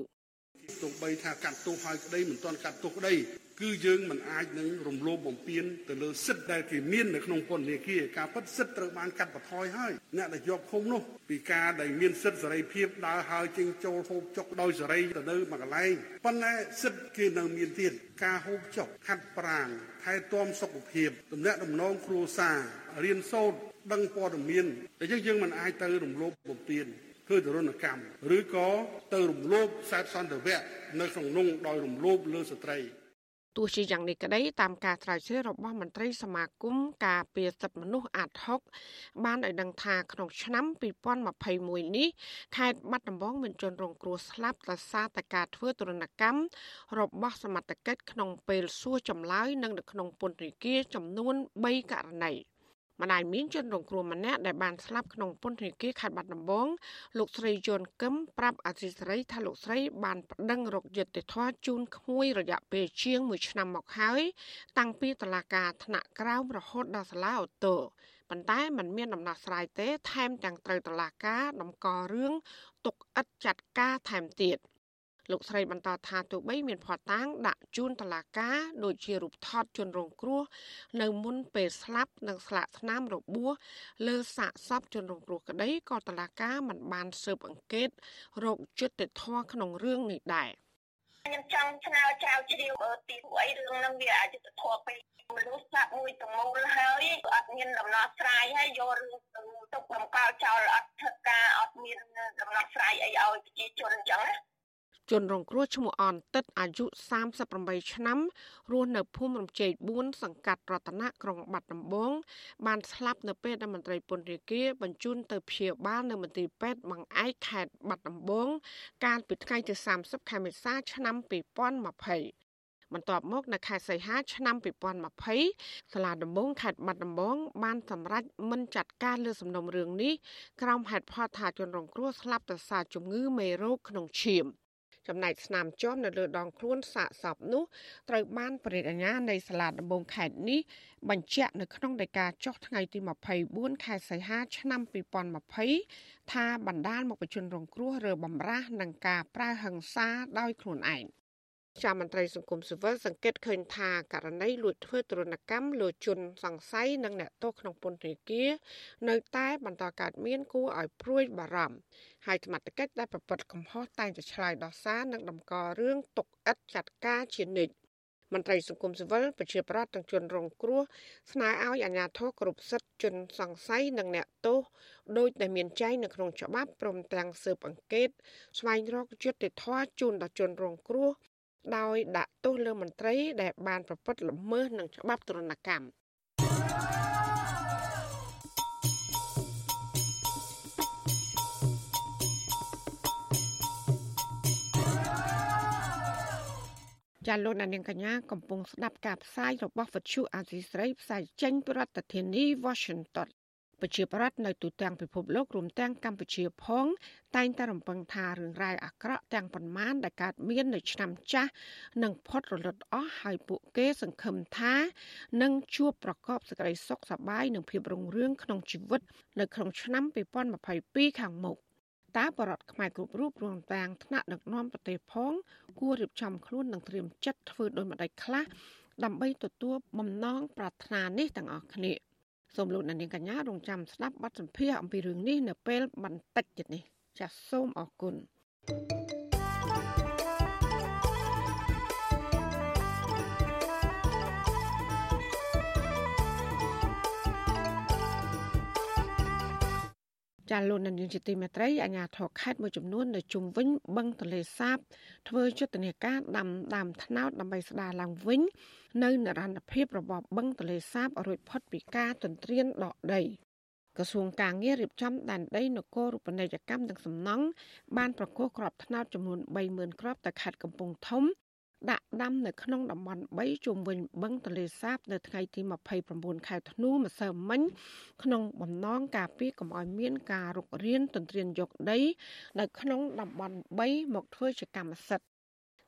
ទោះបីថាកាត់ទោសហើយក្តីមិនទាន់កាត់ទោសក្តី គឺយើងមិនអាចនឹងរំលោភបំពានទៅលើសិទ្ធិដែលគេមាននៅក្នុងពន្ធនាគារការពិតសិទ្ធិត្រូវបានកាត់បន្ថយហើយអ្នកដែលជាប់ឃុំនោះពីការដែលមានសិទ្ធិសេរីភាពដើរហើរចេញចូលហូបចុកដោយសេរីទៅនៅមួយកន្លែងប៉ុន្តែសិទ្ធិគេនៅមានទៀតការហូបចុកខាត់ប្រាងថែទាំសុខភាពទំនាក់ទំនងគ្រួសាររៀនសូត្រដឹងព័ត៌មានតែយើងយើងមិនអាចទៅរំលោភបំពានធ្វើទរណកម្មឬក៏ទៅរំលោភខ្សែសន្តិវៈនៅក្នុងនោះដោយរំលោភលើស្ត្រី ទោះជាយ៉ាងនេះក្តីតាមការស្រាវជ្រាវរបស់មន្ត្រីសមាគមការពារសិទ្ធិមនុស្សអាត់ហុកបានឲ្យដឹងថាក្នុងឆ្នាំ2021នេះខេត្តបាត់ដំបងមានជនរងគ្រោះស្លាប់ដោយសារតែការធ្វើទរណកម្មរបស់សមត្ថកិច្ចក្នុងពេលសួរចម្លើយនិងនៅក្នុងពន្ធនាគារចំនួន3ករណី។ ម្ដាយមានជនរងគ្រោះម្នាក់ដែលបានស្លាប់ក្នុងពន្ធនាគារខេត្តបាត់ដំបងលោកស្រីយន់កឹមប្រាប់អធិស្រីថាលោកស្រីបានប្តឹងរកយុត្តិធម៌ជូនក្មួយរយៈពេលជាង1ឆ្នាំមកហើយ តាំងពីតុលាការថ្នាក់ក្រោមរហូតដល់សាលាឧទ្ធរប៉ុន្តែมันមានដំណោះស្រាយទេថែមទាំងត្រូវតុលាការតម្កល់រឿងទុកឥតចាត់ការថែមទៀត។ លោកស្រីបន្តថាទោះបីមានផាត់តាងដាក់ជូនតឡាការដូចជារូបថតជនរងគ្រោះនៅមុនពេលស្លាប់និងស្លាកស្នាមរបួសលើសាកសពជនរងគ្រោះក្តីក៏តឡាការមិនបានស៊ើបអង្កេតរោគយុត្តិធម៌ក្នុងរឿងនេះដែរខ្ញុំចង់ឆ្នើចៅជ្រាវទីអីរឿងហ្នឹងវាអយុត្តិធម៌ពេកមនុស្សស្លាប់មួយទាំងមូលហើយអត់មានដំណោះស្រាយហើយយករឿងទៅទុកបង្កល់ចោលអត់ធ្វើការអត់មានដំណោះស្រាយអីឲ្យប្រជាជនអញ្ចឹងណា ជនរងគ្រោះឈ្មោះអនតិតអាយុ38ឆ្នាំរស់នៅភូមិរំជែក4សង្កាត់រតនៈក្រុងបាត់ដំបងបានស្លាប់នៅពេលដែលមន្ត្រីពន្ធនាគារបញ្ជូនទៅព្យាបាលនៅមន្ទីរពេទ្យបង្អែកខេត្តបាត់ដំបង កាលពីថ្ងៃទី30ខែមេសាឆ្នាំ2020បន្ទាប់មកនៅខែសីហាឆ្នាំ2020សាលាដំបងខេត្តបាត់ដំបង បានសម្រេចមិនចាត់ការលើសំណុំរឿងនេះក្រោមហេតុផលថាជនរងគ្រោះស្លាប់ដោយសារជំងឺមេរោគក្នុងឈាម។ ចំណែកស្នាមជាប់នៅលើដងខ្លួនសាកសពនោះត្រូវបានបរិយាញ្ញានៃសាលាដំបងខេត្តនេះបញ្ជាក់នៅក្នុងដីកាចុះថ្ងៃទី24ខែសីហាឆ្នាំ2020ថាបណ្ដាលមកបញ្ជនរងគ្រោះរើបំរាស់នឹងការប្រើហិង្សាដោយខ្លួនឯង ជាមន្ត្រីសង្គមស៊ីវិលសង្កេតឃើញថាករណីលួចធ្វើទរណកម្មលើជនសង្ស័យនិងអ្នកទោសក្នុងពន្ធនាគារនៅតែបន្តកើតមានគួរឲ្យព្រួយបារម្ភហើយសមត្ថកិច្ចដែលប្រព្រឹត្តកំហុសតែងតែឆ្លើយដោះសារនិងតម្កល់រឿងទុកឥតចាត់ការជានិច្ចមន្ត្រីសង្គមស៊ីវិលប្រជាប្រដ្ឋទាំងជនរងគ្រោះស្នើឲ្យអាជ្ញាធរគ្រប់សិទ្ធិជនសង្ស័យនិងអ្នកទោសដោយដែលមានចែងនៅក្នុងច្បាប់ព្រមទាំងស៊ើបអង្កេតស្វែងរកយុត្តិធម៌ជូនដល់ជនរងគ្រោះ ដោយដាក់ទោសលើមន្ត្រីដែលបានប្រព្រឹត្តល្មើសនឹងច្បាប់ទរណកម្មចាលោកនាងកញ្ញាកំពុងស្ដាប់ការផ្សាយរបស់វិទ្យុអាស៊ីស្រីផ្សាយចេញពីរដ្ឋធានី Washington ប្រជាប្រដ្ឋនៅទូទាំងពិភពលោករួមទាំងកម្ពុជាផង តែងតែរំពឹងថារឿងរ៉ាវអាក្រក់ទាំងប៉ុន្មានដែលកើតមាននៅឆ្នាំចាស់នឹងផុតរលត់អស់ហើយពួកគេសង្ឃឹមថានឹងជួបប្រកបសេចក្តីសុខសប្បាយនិងភាពរុងរឿងក្នុងជីវិតនៅក្នុងឆ្នាំ2022ខាងមុខតើបរដ្ឋខ្មែរគ្រប់រូបរួមទាំងថ្នាក់ដឹកនាំប្រទេសផង គួររៀបចំខ្លួននិងត្រៀមចិត្តធ្វើដោយម្ដេចខ្លះដើម្បីទទួលបំណងប្រាថ្នានេះទាំងអស់គ្នា។ សូមលោកអ្នកនាងកញ្ញារងចាំស្ដាប់បទសម្ភាសន៍អំពីរឿងនេះនៅពេលបន្តិចទៀតនេះចាសសូមអរគុណច ចាលោកនាយកជាទីមេត្រីអាជ្ញាធរខេត្តមួយចំនួននៅជុំវិញបឹងទន្លេសាប ធ្វើយុទ្ធនាការដាំដើមថ្នោតដើម្បីស្ដារឡើងវិញ នៅនរណភាពរបស់បឹងទន្លេសាបរួចផុតពីការទន្ទ្រានដកដីក្រសួងការងាររៀបចំដែនដីនគររូបនីយកម្មនិងសំណង់បានប្រកាសក្របថ្នោតចំនួន30000គ្រាប់ទៅខេត្តកំពង់ធំ ដាក់ដាំនៅក្នុងតំបន់3ជុំវិញបឹងទន្លេសាបនៅថ្ងៃទី29ខែធ្នូម្សិលមិញក្នុងបំណងការពារកុំឲ្យមានការរុករានទន្ទ្រានយកដី នៅក្នុងតំបន់3មកធ្វើជាកម្មសិទ្ធិ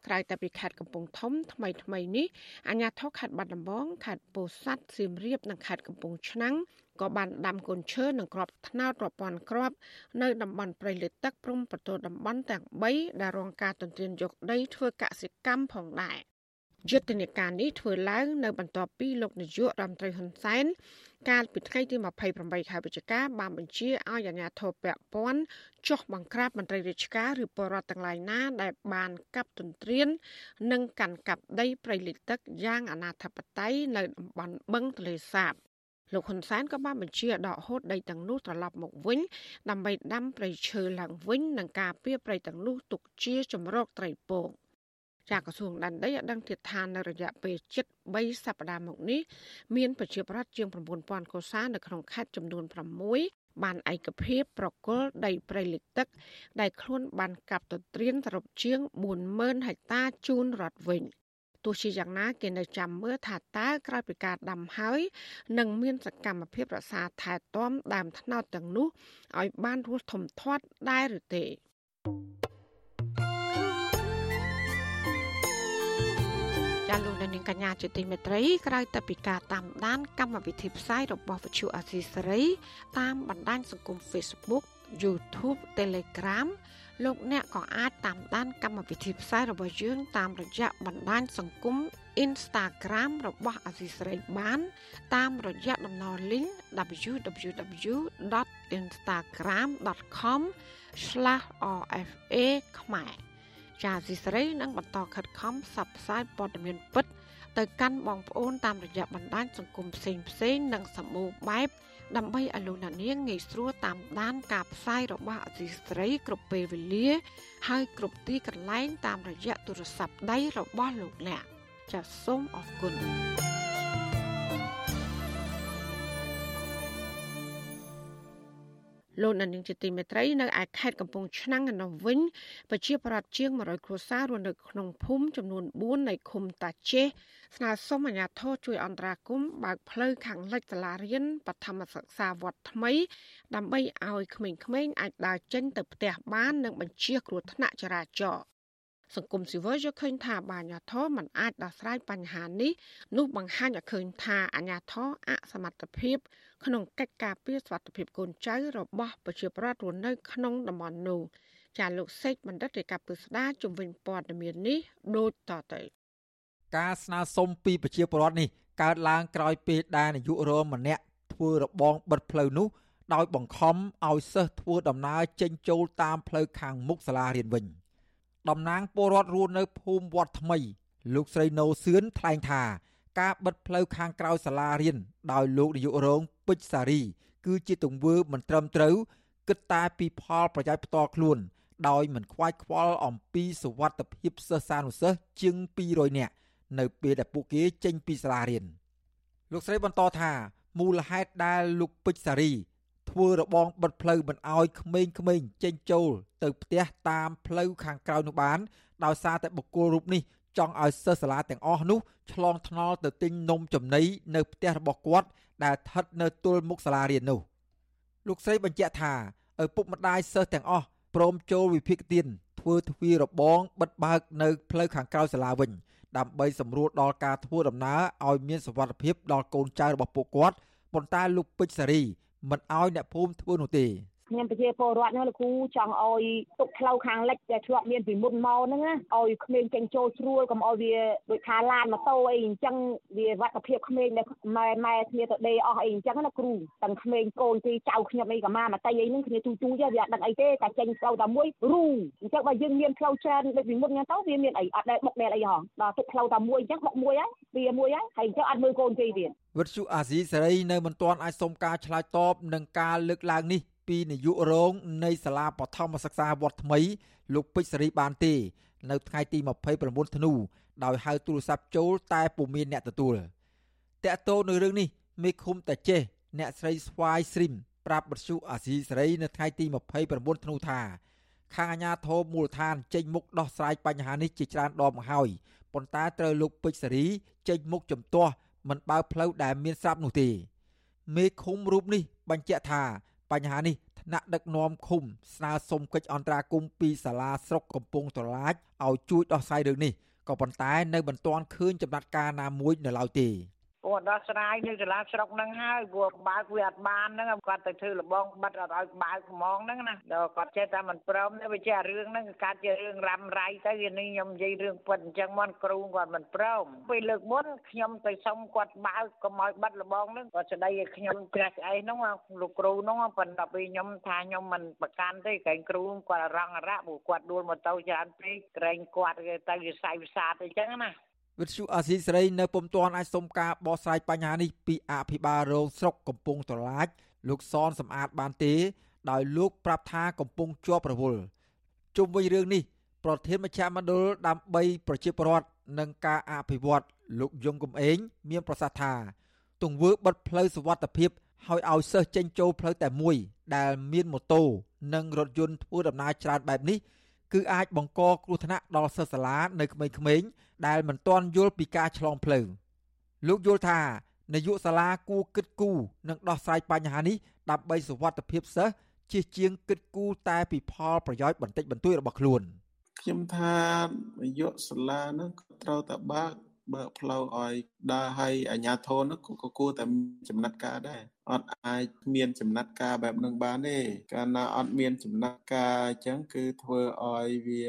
ក្រៅតែពីខេត្តកំពង់ធំថ្មីថ្មីនេះអាជ្ញាធរខេត្តបាត់ដំបងខេត្តពោធិ៍សាត់សៀមរាបនិងខេត្តកំពង់ឆ្នាំង ក៏បានដាំកូនឈើនិងគ្រាប់ថ្នោតរាប់ពាន់គ្រាប់នៅតំបន់ព្រៃលិចទឹកព្រំប្រទល់តំបន់ទាំង3ដែលរងការទន្ទ្រានយកដីធ្វើកសិកម្មផងដែរយុទ្ធនាការនេះធ្វើឡើងនៅបន្ទាប់ពីលោកនាយករដ្ឋមន្ត្រីហ៊ុនសែនកាលពីថ្ងៃទី28ខែវិច្ឆិកាបានបញ្ជាឲ្យអាជ្ញាធរពាក់ព័ន្ធចុះបង្ក្រាបមន្ត្រីរាជការឬពលរដ្ឋទាំងឡាយណាដែលបានកាប់ទន្ទ្រាន និងកាន់កាប់ដីព្រៃលិចទឹកយ៉ាងអនាធបត័យនៅតំបន់បឹងទន្លេសាប លោកហ៊ុនសែនក៏បានបញ្ជាដកហូតដីទាំងនោះត្រឡប់មកវិញដើម្បីដាំព្រៃឈើឡើងវិញនិងការពារព្រៃទាំងនោះទុកជាជំរកត្រីពងចាក្រសួងដែនដីឲ្យដឹងទៀតថានៅរយៈពេលជិត3សប្តាហ៍មកនេះមានប្រជាប្រដ្ឋជាង9000កុសានៅក្នុងខេត្តចំនួន6បានឯកភាពប្រគល់ដីព្រៃលិចទឹក ដែលខ្លួនបានកាប់ទន្ទ្រានសរុបជាង40000ហិកតាជូនរដ្ឋវិញ។ ទោះជាយ៉ាងណាគេនៅចាំមើលថាតើក្រោយពីការដាំហើយនឹងមានសកម្មភាពរក្សាថែទាំដើមត្នោតទាំងនោះឲ្យបានរស់ធំធាត់ដែរឬទេចាលោកនាងកញ្ញាជាទីមេត្រីក្រៅតែពីការតាមដានកម្មវិធីផ្សាយរបស់វិទ្យុអាស៊ីសេរីតាមបណ្ដាញសង្គម Facebook YouTube Telegram លោកអ្នកក៏អាចតាមដានកម្មវិធីផ្សាយរបស់យើងតាមរយៈបណ្ដាញសង្គម Instagram របស់អាស៊ីសេរីបាន តាមរយៈតំណ link www.instagram.com/rfa ខ្មែរចាអាស៊ីសេរីនឹងបន្តខិតខំផ្សព្វផ្សាយព័ត៌មានពិត ទៅកាន់បងប្អូនតាមរយៈបណ្ដាញសង្គមផ្សេងៗនិងសម្បូរបែប ដើម្បីឲ្យលោកអ្នកនាងងាយស្រួលតាមដានការផ្សាយរបស់អសីស្រីគ្រប់ពេលវេលា ហើយគ្រប់ទីកន្លែងតាមរយៈទូរស័ព្ទដៃរបស់លោកអ្នកចាសសូមអរគុណ លោកនាងជាទីមេត្រីនៅឯខេត្តកំពង់ឆ្នាំងឯនោះវិញប្រជាប្រដ្ឋជាង100គ្រួសាររស់នៅក្នុងភូមិចំនួន4នៃឃុំតាចេះស្នើសុំអាជ្ញាធរជួយអន្តរាគមន៍បើកផ្លូវខាងលិចសាលារៀនបឋមសិក្សាវត្តថ្មី ដើម្បីឲ្យក្មេងៗអាចដើរចេញទៅផ្ទះបាន និងបញ្ជៀសគ្រោះថ្នាក់ចរាចរណ៍សង្គមស៊ីវិលយល់ឃើញថាបាញាធរមិនអាចដោះស្រាយបញ្ហានេះនោះបង្ហាញឲ្យឃើញថាអាញាធរអសមត្ថភាព ក្នុងកិច្ចការពារសុខភាពកូនចៅរបស់ប្រជាពលរដ្ឋរស់នៅក្នុងតំបន់នោះចាលោកសេកបណ្ឌិតរាជការពឹស្ដាជំវិញព័ត៌មាននេះដូចតទៅការស្នើសុំពីប្រជាពលរដ្ឋនេះកើតឡើងក្រោយពេលដែលនាយករងម្នាក់ធ្វើរបងបិទផ្លូវនោះដោយបង្ខំឲ្យសិស្សធ្វើដំណើរចេញចូលតាមផ្លូវខាងមុខសាលារៀនវិញតំណាងពលរដ្ឋរស់នៅភូមិវត្តថ្មី លោកស្រីណូសឿនថ្លែងថា ការបិទផ្លូវខាងក្រៅសាលារៀនដោយលោកនាយករងពេជ្រសារី គឺជាទង្វើមិនត្រឹមត្រូវគិតតែពីផលប្រយោជន៍ផ្ទាល់ខ្លួនដោយមិនខ្វាយខ្វល់អំពីសុវត្ថិភាពសិស្សានុសិស្សជាង200នាក់នៅពេលដែលពួកគេចេញពីសាលារៀនលោកស្រីបន្តថាមូលហេតុដែលលោកពេជ្រសារី ធ្វើរបងបិទផ្លូវមិនអោយក្មេងៗចេញចូល ទៅផ្ទះតាមផ្លូវខាងក្រៅនោះបានដោយសារតែបុគ្គលរូបនេះ ចង់ឲ្យសិស្សសាលាទាំងអស់នោះឆ្លងថ្នល់ទៅទិញនំចំណីនៅផ្ទះរបស់គាត់ដែលស្ថិតនៅទល់មុខសាលារៀននោះលោកស្រីបញ្ជាក់ថាឪពុកម្ដាយសិស្សទាំងអស់ព្រមចូលវិភាគទានធ្វើទ្វាររបងបិទបើកនៅផ្លូវខាងក្រៅសាលាវិញដើម្បីសម្រួលដល់ការធ្វើដំណើរឲ្យមានសុវត្ថិភាពដល់កូនចៅរបស់ពួកគាត់ប៉ុន្តែលោកពេជ្រសារីមិនឲ្យអ្នកភូមិធ្វើនោះទេ ខ្ញុំប្រជាពលរដ្ឋហ្នឹងលោកគ្រូចង់ឲ្យទុកផ្លូវខាងលិចដែលធ្លាប់មានពីមុនមកហ្នឹងឲ្យក្មេងចេញចូលស្រួលកុំឲ្យវាដូចថាឡានម៉ូតូអីអញ្ចឹងវាវត្តភាពក្មេងដែលម៉ែម៉ែគ្នាទៅដេអស់អីអញ្ចឹងណាគ្រូទាំងក្មេងកូនទីចៅខ្ញុំអីក៏មកមកតៃអីហ្នឹងគ្នាទូទូចវាអត់ដឹងអីទេតែចេញផ្លូវតែមួយរូអញ្ចឹងបើយើងមានផ្លូវច្រើនដូចពីមុនអញ្ចឹងទៅវាមានអីអត់ដែលបុកដែលអីហងដល់ទុកផ្លូវតែមួយអញ្ចឹងបុកមួយហើយវាមួយហើយហើយអញ្ចឹងអត់មើលកូនទេទៀតវិទ្យុអាស៊ីសេរីនៅមិនទាន់អាចសុំការឆ្លើយតបនឹងការលើកឡើងនេះ ពីនាយករងនៃសាលាបឋមសិក្សាវត្តថ្មី លោកពេជ្រសេរីបានទេ នៅថ្ងៃទី29ធ្នូដោយហៅទូរស័ព្ទចូលតែពុំមានអ្នកទទួលតកតោនៅរឿងនេះមេឃុំតាចេះអ្នកស្រីស្វាយស្រីមប្រាប់បទសុអាស៊ីសេរីនៅថ្ងៃទី29ធ្នូថាខាងអាជ្ញាធរមូលដ្ឋានចេញមុខដោះស្រាយបញ្ហានេះជាច្រើនដងមកហើយប៉ុន្តែត្រូវលោកពេជ្រសេរីចេញមុខជំទាស់មិនបើផ្លូវដែលមានស្រាប់នោះទេមេឃុំរូបនេះបញ្ជាក់ថា បញ្ហានេះថ្នាក់ដឹកនាំឃុំស្នើសុំកិច្ចអន្តរាគមន៍ពីសាលាស្រុកកំពង់ត្រឡាចឲ្យជួយដោះស្រាយរឿងនេះក៏ប៉ុន្តែនៅមិនទាន់ឃើញចំណាត់ការណាមួយនៅឡើយទេ គាត់ដោះស្រាយនៅសាលាស្រុកហ្នឹងហើយព្រោះបើកវាអត់បានហ្នឹងគាត់ទៅធ្វើលបងបិទអត់ឲ្យបើកហ្មងហ្នឹងណាដល់គាត់ចេះតែមិនព្រមទេវាជារឿងហ្នឹងកើតជារឿងរ៉ាំរ៉ៃទៅវានេះខ្ញុំនិយាយរឿងពិតអញ្ចឹងមកគ្រូគាត់មិនព្រមពេលលើកមុនខ្ញុំទៅសុំគាត់បើកកុំឲ្យបិទលបងហ្នឹងគាត់ស្ដីឲ្យខ្ញុំជ្រះស្អីហ្នឹងលោកគ្រូហ្នឹងប៉ុន្តែពេលខ្ញុំថាខ្ញុំមិនប្រកាន់ទេក្រែងគ្រូគាត់រងអរៈព្រោះគាត់ដួលម៉ូតូច្រើនពេកក្រែងគាត់ទៅវិស័យវិសាទអញ្ចឹងណា វិទ្យុអាស៊ីសេរីនៅពុំទាន់អាចសុំការបកស្រាយបញ្ហានេះពីអភិបាលរងស្រុកកំពង់ត្រឡាច លោកសនសំអាតបានទេ ដោយលោកប្រាប់ថាកំពុងជាប់រវល់ជុំវិញរឿងនេះ ប្រធានមជ្ឈមណ្ឌលដើម្បីប្រជាពលរដ្ឋនិងការអភិវឌ្ឍលោកយងកំឯងមានប្រសាសន៍ថាទង្វើបិទផ្លូវសវត្ថភាពឲ្យឲ្យសិស្សចេញចូលផ្លូវតែមួយ ដែលមានម៉ូតូនិងរថយន្តធ្វើដំណើរច្រើនបែបនេះ គឺអាចបង្កគ្រោះថ្នាក់ដល់សិស្សសាលានៅក្មេងៗ ដែលមិនទាន់យល់ពីការឆ្លងផ្លូវលោកយល់ថានាយកសាលាគួរគិតគូរនិងដោះស្រាយបញ្ហានេះដើម្បីសុវត្ថិភាពសិស្សជាជាងគិតគូរតែពីផលប្រយោជន៍បន្តិចបន្តួចរបស់ខ្លួនខ្ញុំថានាយកសាលានឹងត្រូវតែបើកបើកផ្លូវឲ្យដើរឲ្យអាជ្ញាធរនោះក៏គួរតែចំណាត់ការដែរអត់អាចមានចំណាត់ការបែបនឹងបានទេកាលណាអត់មានចំណាត់ការអញ្ចឹងគឺធ្វើឲ្យវា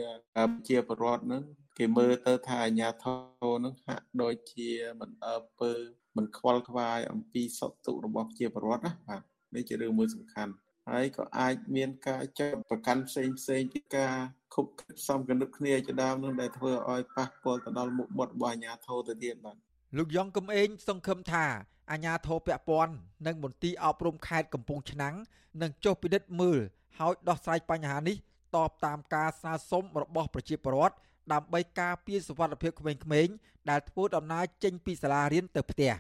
ជាប្រវត្តិនឹង គេមើលទៅថាអាញាធរនឹងហាក់ដូចជាមិនអើពើមិនខ្វល់ខ្វាយអំពីសុខទុក្ខរបស់ប្រជាពលរដ្ឋណាបាទនេះជារឿងមួយសំខាន់ហើយក៏អាចមានការចាត់ប្រកាន់ផ្សេងផ្សេងពីការខុបផ្សំកណិតគ្នាជាដើមនឹងដែលធ្វើឲ្យប៉ះពាល់ទៅដល់មុខមាត់របស់អាញាធរទៅទៀតបាទលោកយ៉ងកំឯងសង្ឃឹមថាអាញាធរពពាន់និងមន្ទីរអប់រំខេត្តកំពង់ឆ្នាំងនឹងចុះពិនិត្យមើលហើយដោះស្រាយបញ្ហានេះតបតាមការស្នើសុំរបស់ប្រជាពលរដ្ឋ ដើម្បីការពារសុវត្ថិភាពក្មេងៗដែលធ្វើដំណើរចេញពីសាលារៀនទៅផ្ទះ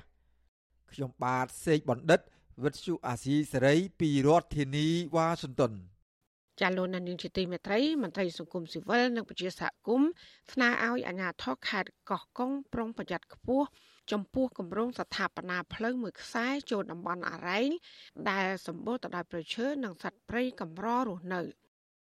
ខ្ញុំបាទសេកបណ្ឌិតវិទ្យុអាស៊ីសេរីពីរដ្ឋធានីវ៉ាស៊ីនតោនចាលោកនាងជាទីមេត្រីមន្ត្រីសង្គមស៊ីវិលនិងប្រជាសហគមន៍ស្នើឲ្យអាជ្ញាធរខេត្តកោះកុងប្រុងប្រយ័ត្នខ្ពស់ចំពោះគម្រោងស្ថាបនាផ្លូវមួយខ្សែចូលតំបន់អរ៉ែងដែលសម្បូរទៅដោយប្រឈើនិងសត្វព្រៃកម្ររស់នៅ។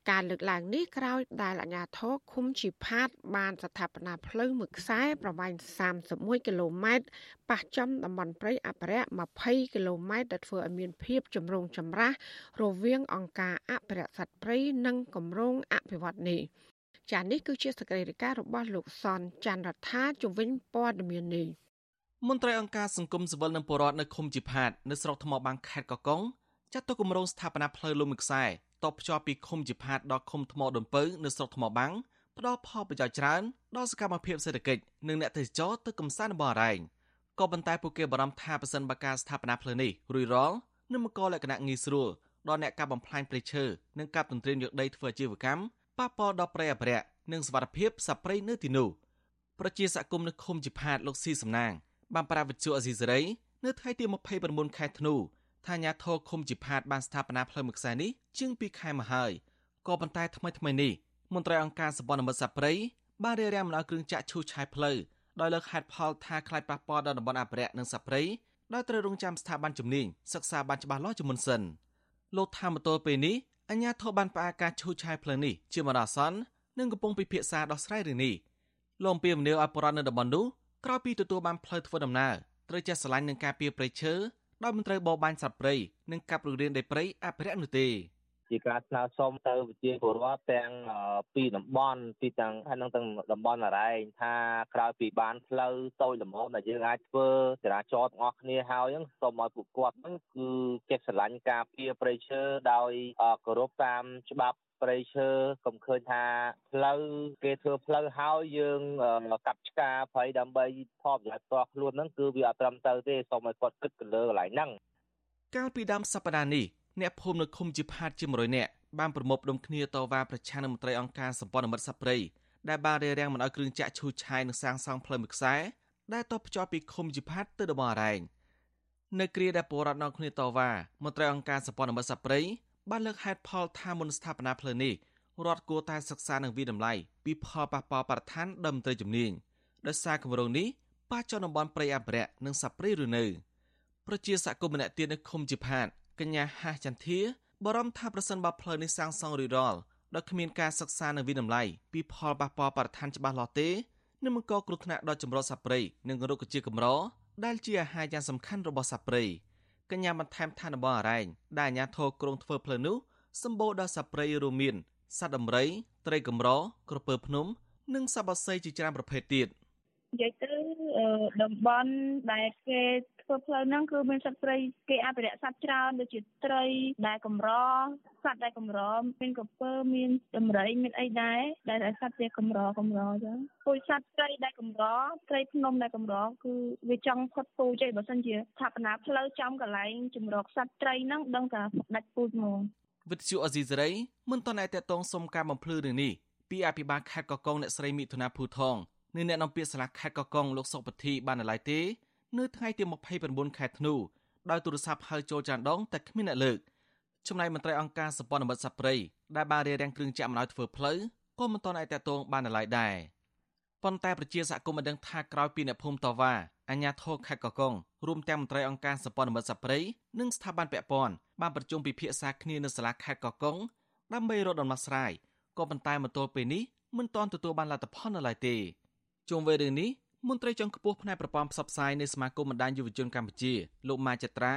ការលើកឡើងនេះក្រោយដែលអាជ្ញាធរឃុំជីផាត បានស្ថាបនាផ្លូវមួយខ្សែប្រវែង31គីឡូម៉ែត្រប៉ះចំតំបន់ព្រៃអភិរក្ស20គីឡូម៉ែត្រដែលធ្វើឲ្យមានភាពចម្រូងចម្រាសរវាងអង្គការអភិរក្សសត្វព្រៃនិងគម្រោងអភិវឌ្ឍនេះចា៎នេះគឺជាសកម្មភាពរបស់លោកសនច័ន្ទរដ្ឋាជំវិញព័ត៌មាននេះមន្ត្រីអង្គការសង្គមស៊ីវិលនិងពលរដ្ឋនៅឃុំជីផាត នៅស្រុកថ្មបាំងខេត្តកកុងចាត់ទុកគម្រោងស្ថាបនាផ្លូវលំមួយខ្សែ តបភ្ជាប់ពីឃុំជីផាតដល់ឃុំថ្មដុនពៅនៅស្រុកថ្មបាំងផ្ដល់ផលប្រយោជន៍ច្រើនដល់សកម្មភាពសេដ្ឋកិច្ចនិងអ្នកទេសចរទៅកំសាន្តនៅបរ៉ែងក៏ប៉ុន្តែពួកគេបារម្ភថាប្រសិនបើការស្ថាបនាផ្លូវនេះរួចរាល់នឹងបង្កលក្ខណៈងាយស្រួលដល់អ្នកកាប់បំផ្លាញព្រៃឈើនិងកាប់ទន្ទ្រានយកដីធ្វើអាជីវកម្មប៉ះពាល់ដល់ព្រៃអភិរក្សនិងសវត្ថិភាពសត្វព្រៃនៅទីនោះប្រជាសកម្មនៅឃុំជីផាតលោកស៊ីសំណាងបានប្រាវិទ្យុអេស៊ីសេរីនៅថ្ងៃទី29ខែធ្នូ ថាអាញាធរឃុំជីផាតបានស្ថាបនាផ្លូវមួយខ្សែនេះជាង2ខែមកហើយក៏ប៉ុន្តែថ្មីថ្មីនេះមន្ត្រីអង្គការសម្ព័ន្ធមិត្តសព្រៃបានរារាំងមិនឲ្យគ្រឿងចាក់ឈូសឆាយផ្លូវដោយលើកហេតុផលថាខ្លាចប៉ះពាល់ដល់តំបន់អភិរក្សនិងសព្រៃដោយត្រូវរងចាំស្ថាប័នជំនាញសិក្សាបានច្បាស់លាស់ជាមុនសិនលោកថាមតលពេលនេះអញ្ញាធិបបានផ្អាកការឈូសឆាយផ្លូវនេះជាមរអាសន្ននិងកំពុងពិភាក្សាដោះស្រាយរឿងនេះលោកអំពីមនីឲ្យបរិវត្តនៅតំបន់នោះក្រោយពីទទួលបានផ្លូវធ្វើដំណើរត្រូវចេះស្រឡាញ់នឹងការពៀព្រៃឈើ ដោយមិនត្រូវបរបាញ់សត្វព្រៃនិងកាប់រុករានដីព្រៃអភិរក្សនោះទេជាការស្នើសុំទៅវិជាពលរដ្ឋទាំងពីតំបន់ទីទាំងហើយនឹងទាំងតំបន់អរ៉ែងថាក្រោយពីបានផ្លូវតូចល្មមដែលយើងអាចធ្វើចរាចរណ៍ទាំងអស់គ្នាហើយហ្នឹងសូមឲ្យពួកគាត់ហ្នឹងគឺចេះស្រឡាញ់ការពារព្រៃឈើដោយគោរពតាមច្បាប់ ព្រៃឈើកុំឃើញថាផ្លូវគេធ្វើផ្លូវហើយយើងកាប់ឆ្ការព្រៃដើម្បីផលប្រយោជន៍ផ្ទាល់ខ្លួនហ្នឹងគឺវាអត់ត្រឹមត្រូវទេសូមឲ្យគាត់គិតទៅលើកន្លែងហ្នឹងកាលពីដើមសប្តាហ៍នេះអ្នកភូមិនៅឃុំជាផាតជា100នាក់បានប្រមូលផ្ដុំគ្នាតវ៉ាប្រឆាំងនឹងមន្ត្រីអង្គការសម្ព័ន្ធមិត្តសព្វព្រៃដែលបានរារាំងមិនឲ្យគ្រឿងចាក់ឈូសឆាយនិងសាងសង់ផ្លូវមួយខ្សែដែលតភ្ជាប់ពីឃុំជាផាតទៅតំបន់អរ៉ែងនៅគ្រាដែលពលរដ្ឋនាំគ្នាតវ៉ាមន្ត្រីអង្គការសម្ព័ន្ធមិត្តសព្វព្រៃ បានលើកហេតុផលថាមុនស្ថាបនាផ្លូវនេះរដ្ឋគួរតែសិក្សានិងវិដំឡៃពីផលប៉ះពាល់បរិស្ថានដល់មន្ត្រីជំនាញដោយសារគម្រោងនេះប៉ះចំតំបន់ព្រៃអភិរក្សនិងសត្វព្រៃឬនៅប្រជាសកម្មម្នាក់ទៀតនៅឃុំជាផាតកញ្ញាហាចន្ទាបារម្ភថាប្រសិនបើផ្លូវនេះសាងសង់រួចរាល់ដោយគ្មានការសិក្សានិងវិដំឡៃពីផលប៉ះពាល់បរិស្ថានច្បាស់លាស់ទេនឹងបង្កគ្រោះថ្នាក់ដល់ចម្រុះសត្វព្រៃនិងរុក្ខជាតិកម្រដែលជាអាហារយ៉ាងសំខាន់របស់សត្វព្រៃ កញ្ញាបន្ថែមថាតំបន់អរ៉ែងដែលអាជ្ញាធរក្រុងធ្វើផ្លូវនោះសម្បូរដោយសត្វព្រៃរួមមានសត្វដំរីត្រីកម្រក្រពើភ្នំ និងសត្វបក្សីជាច្រើនប្រភេទទៀត និយាយទៅតំបន់ដែលគេធ្វើផ្លូវហ្នឹងគឺមានសត្វព្រៃគេអភិរក្សសត្វច្រើនដូចជាត្រី ដែលកម្រសត្វដែលកម្រមានក្រពើមានដំរីមានអីដែរដែលសត្វជាកម្រកម្រចឹងពូជសត្វត្រីដែលកម្រត្រីភ្នំដែលកម្រគឺវាចង់ផុតពូជឯងបើសិនជាស្ថាបនាផ្លូវចំកន្លែងជំរកសត្វត្រីហ្នឹងដឹងថាដាច់ពូជហ្មងវិទ្យុអេស៊ីសេរីមិនតន់តែតតងសុំការបំភ្លឺរឿងនេះពីអភិបាលខេត្តកកុងអ្នកស្រីមិថុនាភូថង និងអ្នកនាំពាក្យសាលាខេត្តកកុងលោកសុកពធីបានណឡៃទេនៅថ្ងៃទី29ខែធ្នូដោយទូរស័ព្ទហៅចូលចានដងតែគ្មានអ្នកលើកចំណែកមន្ត្រីអង្គការសម្ព័ន្ធមិត្តសព្រៃដែលបានរៀបរៀងគ្រឿងចាក់អំណោយធ្វើផ្លូវក៏មិនទាន់អាចតតងបានណឡៃដែរប៉ុន្តែប្រជាសហគមន៍បានដឹងថាក្រោយពីអ្នកភូមិតវ៉ាអាជ្ញាធរខេត្តកកុងរួមទាំងមន្ត្រីអង្គការសម្ព័ន្ធមិត្តសព្រៃនិងស្ថាប័នពាក់ព័ន្ធបានប្រជុំពិភាក្សាគ្នានៅសាលាខេត្តកកុងដើម្បីរកដំណោះស្រាយក៏ប៉ុន្តែមកទល់ពេលនេះមិនទាន់ទទួលបានលទ្ធផលនៅឡើយទេ ជុំវិញរឿងនេះមន្ត្រីជាន់ខ្ពស់ផ្នែកប្រព័ន្ធផ្សព្វផ្សាយនៃសមាគមបណ្ដាញយុវជនកម្ពុជាលោកម៉ាចត្រា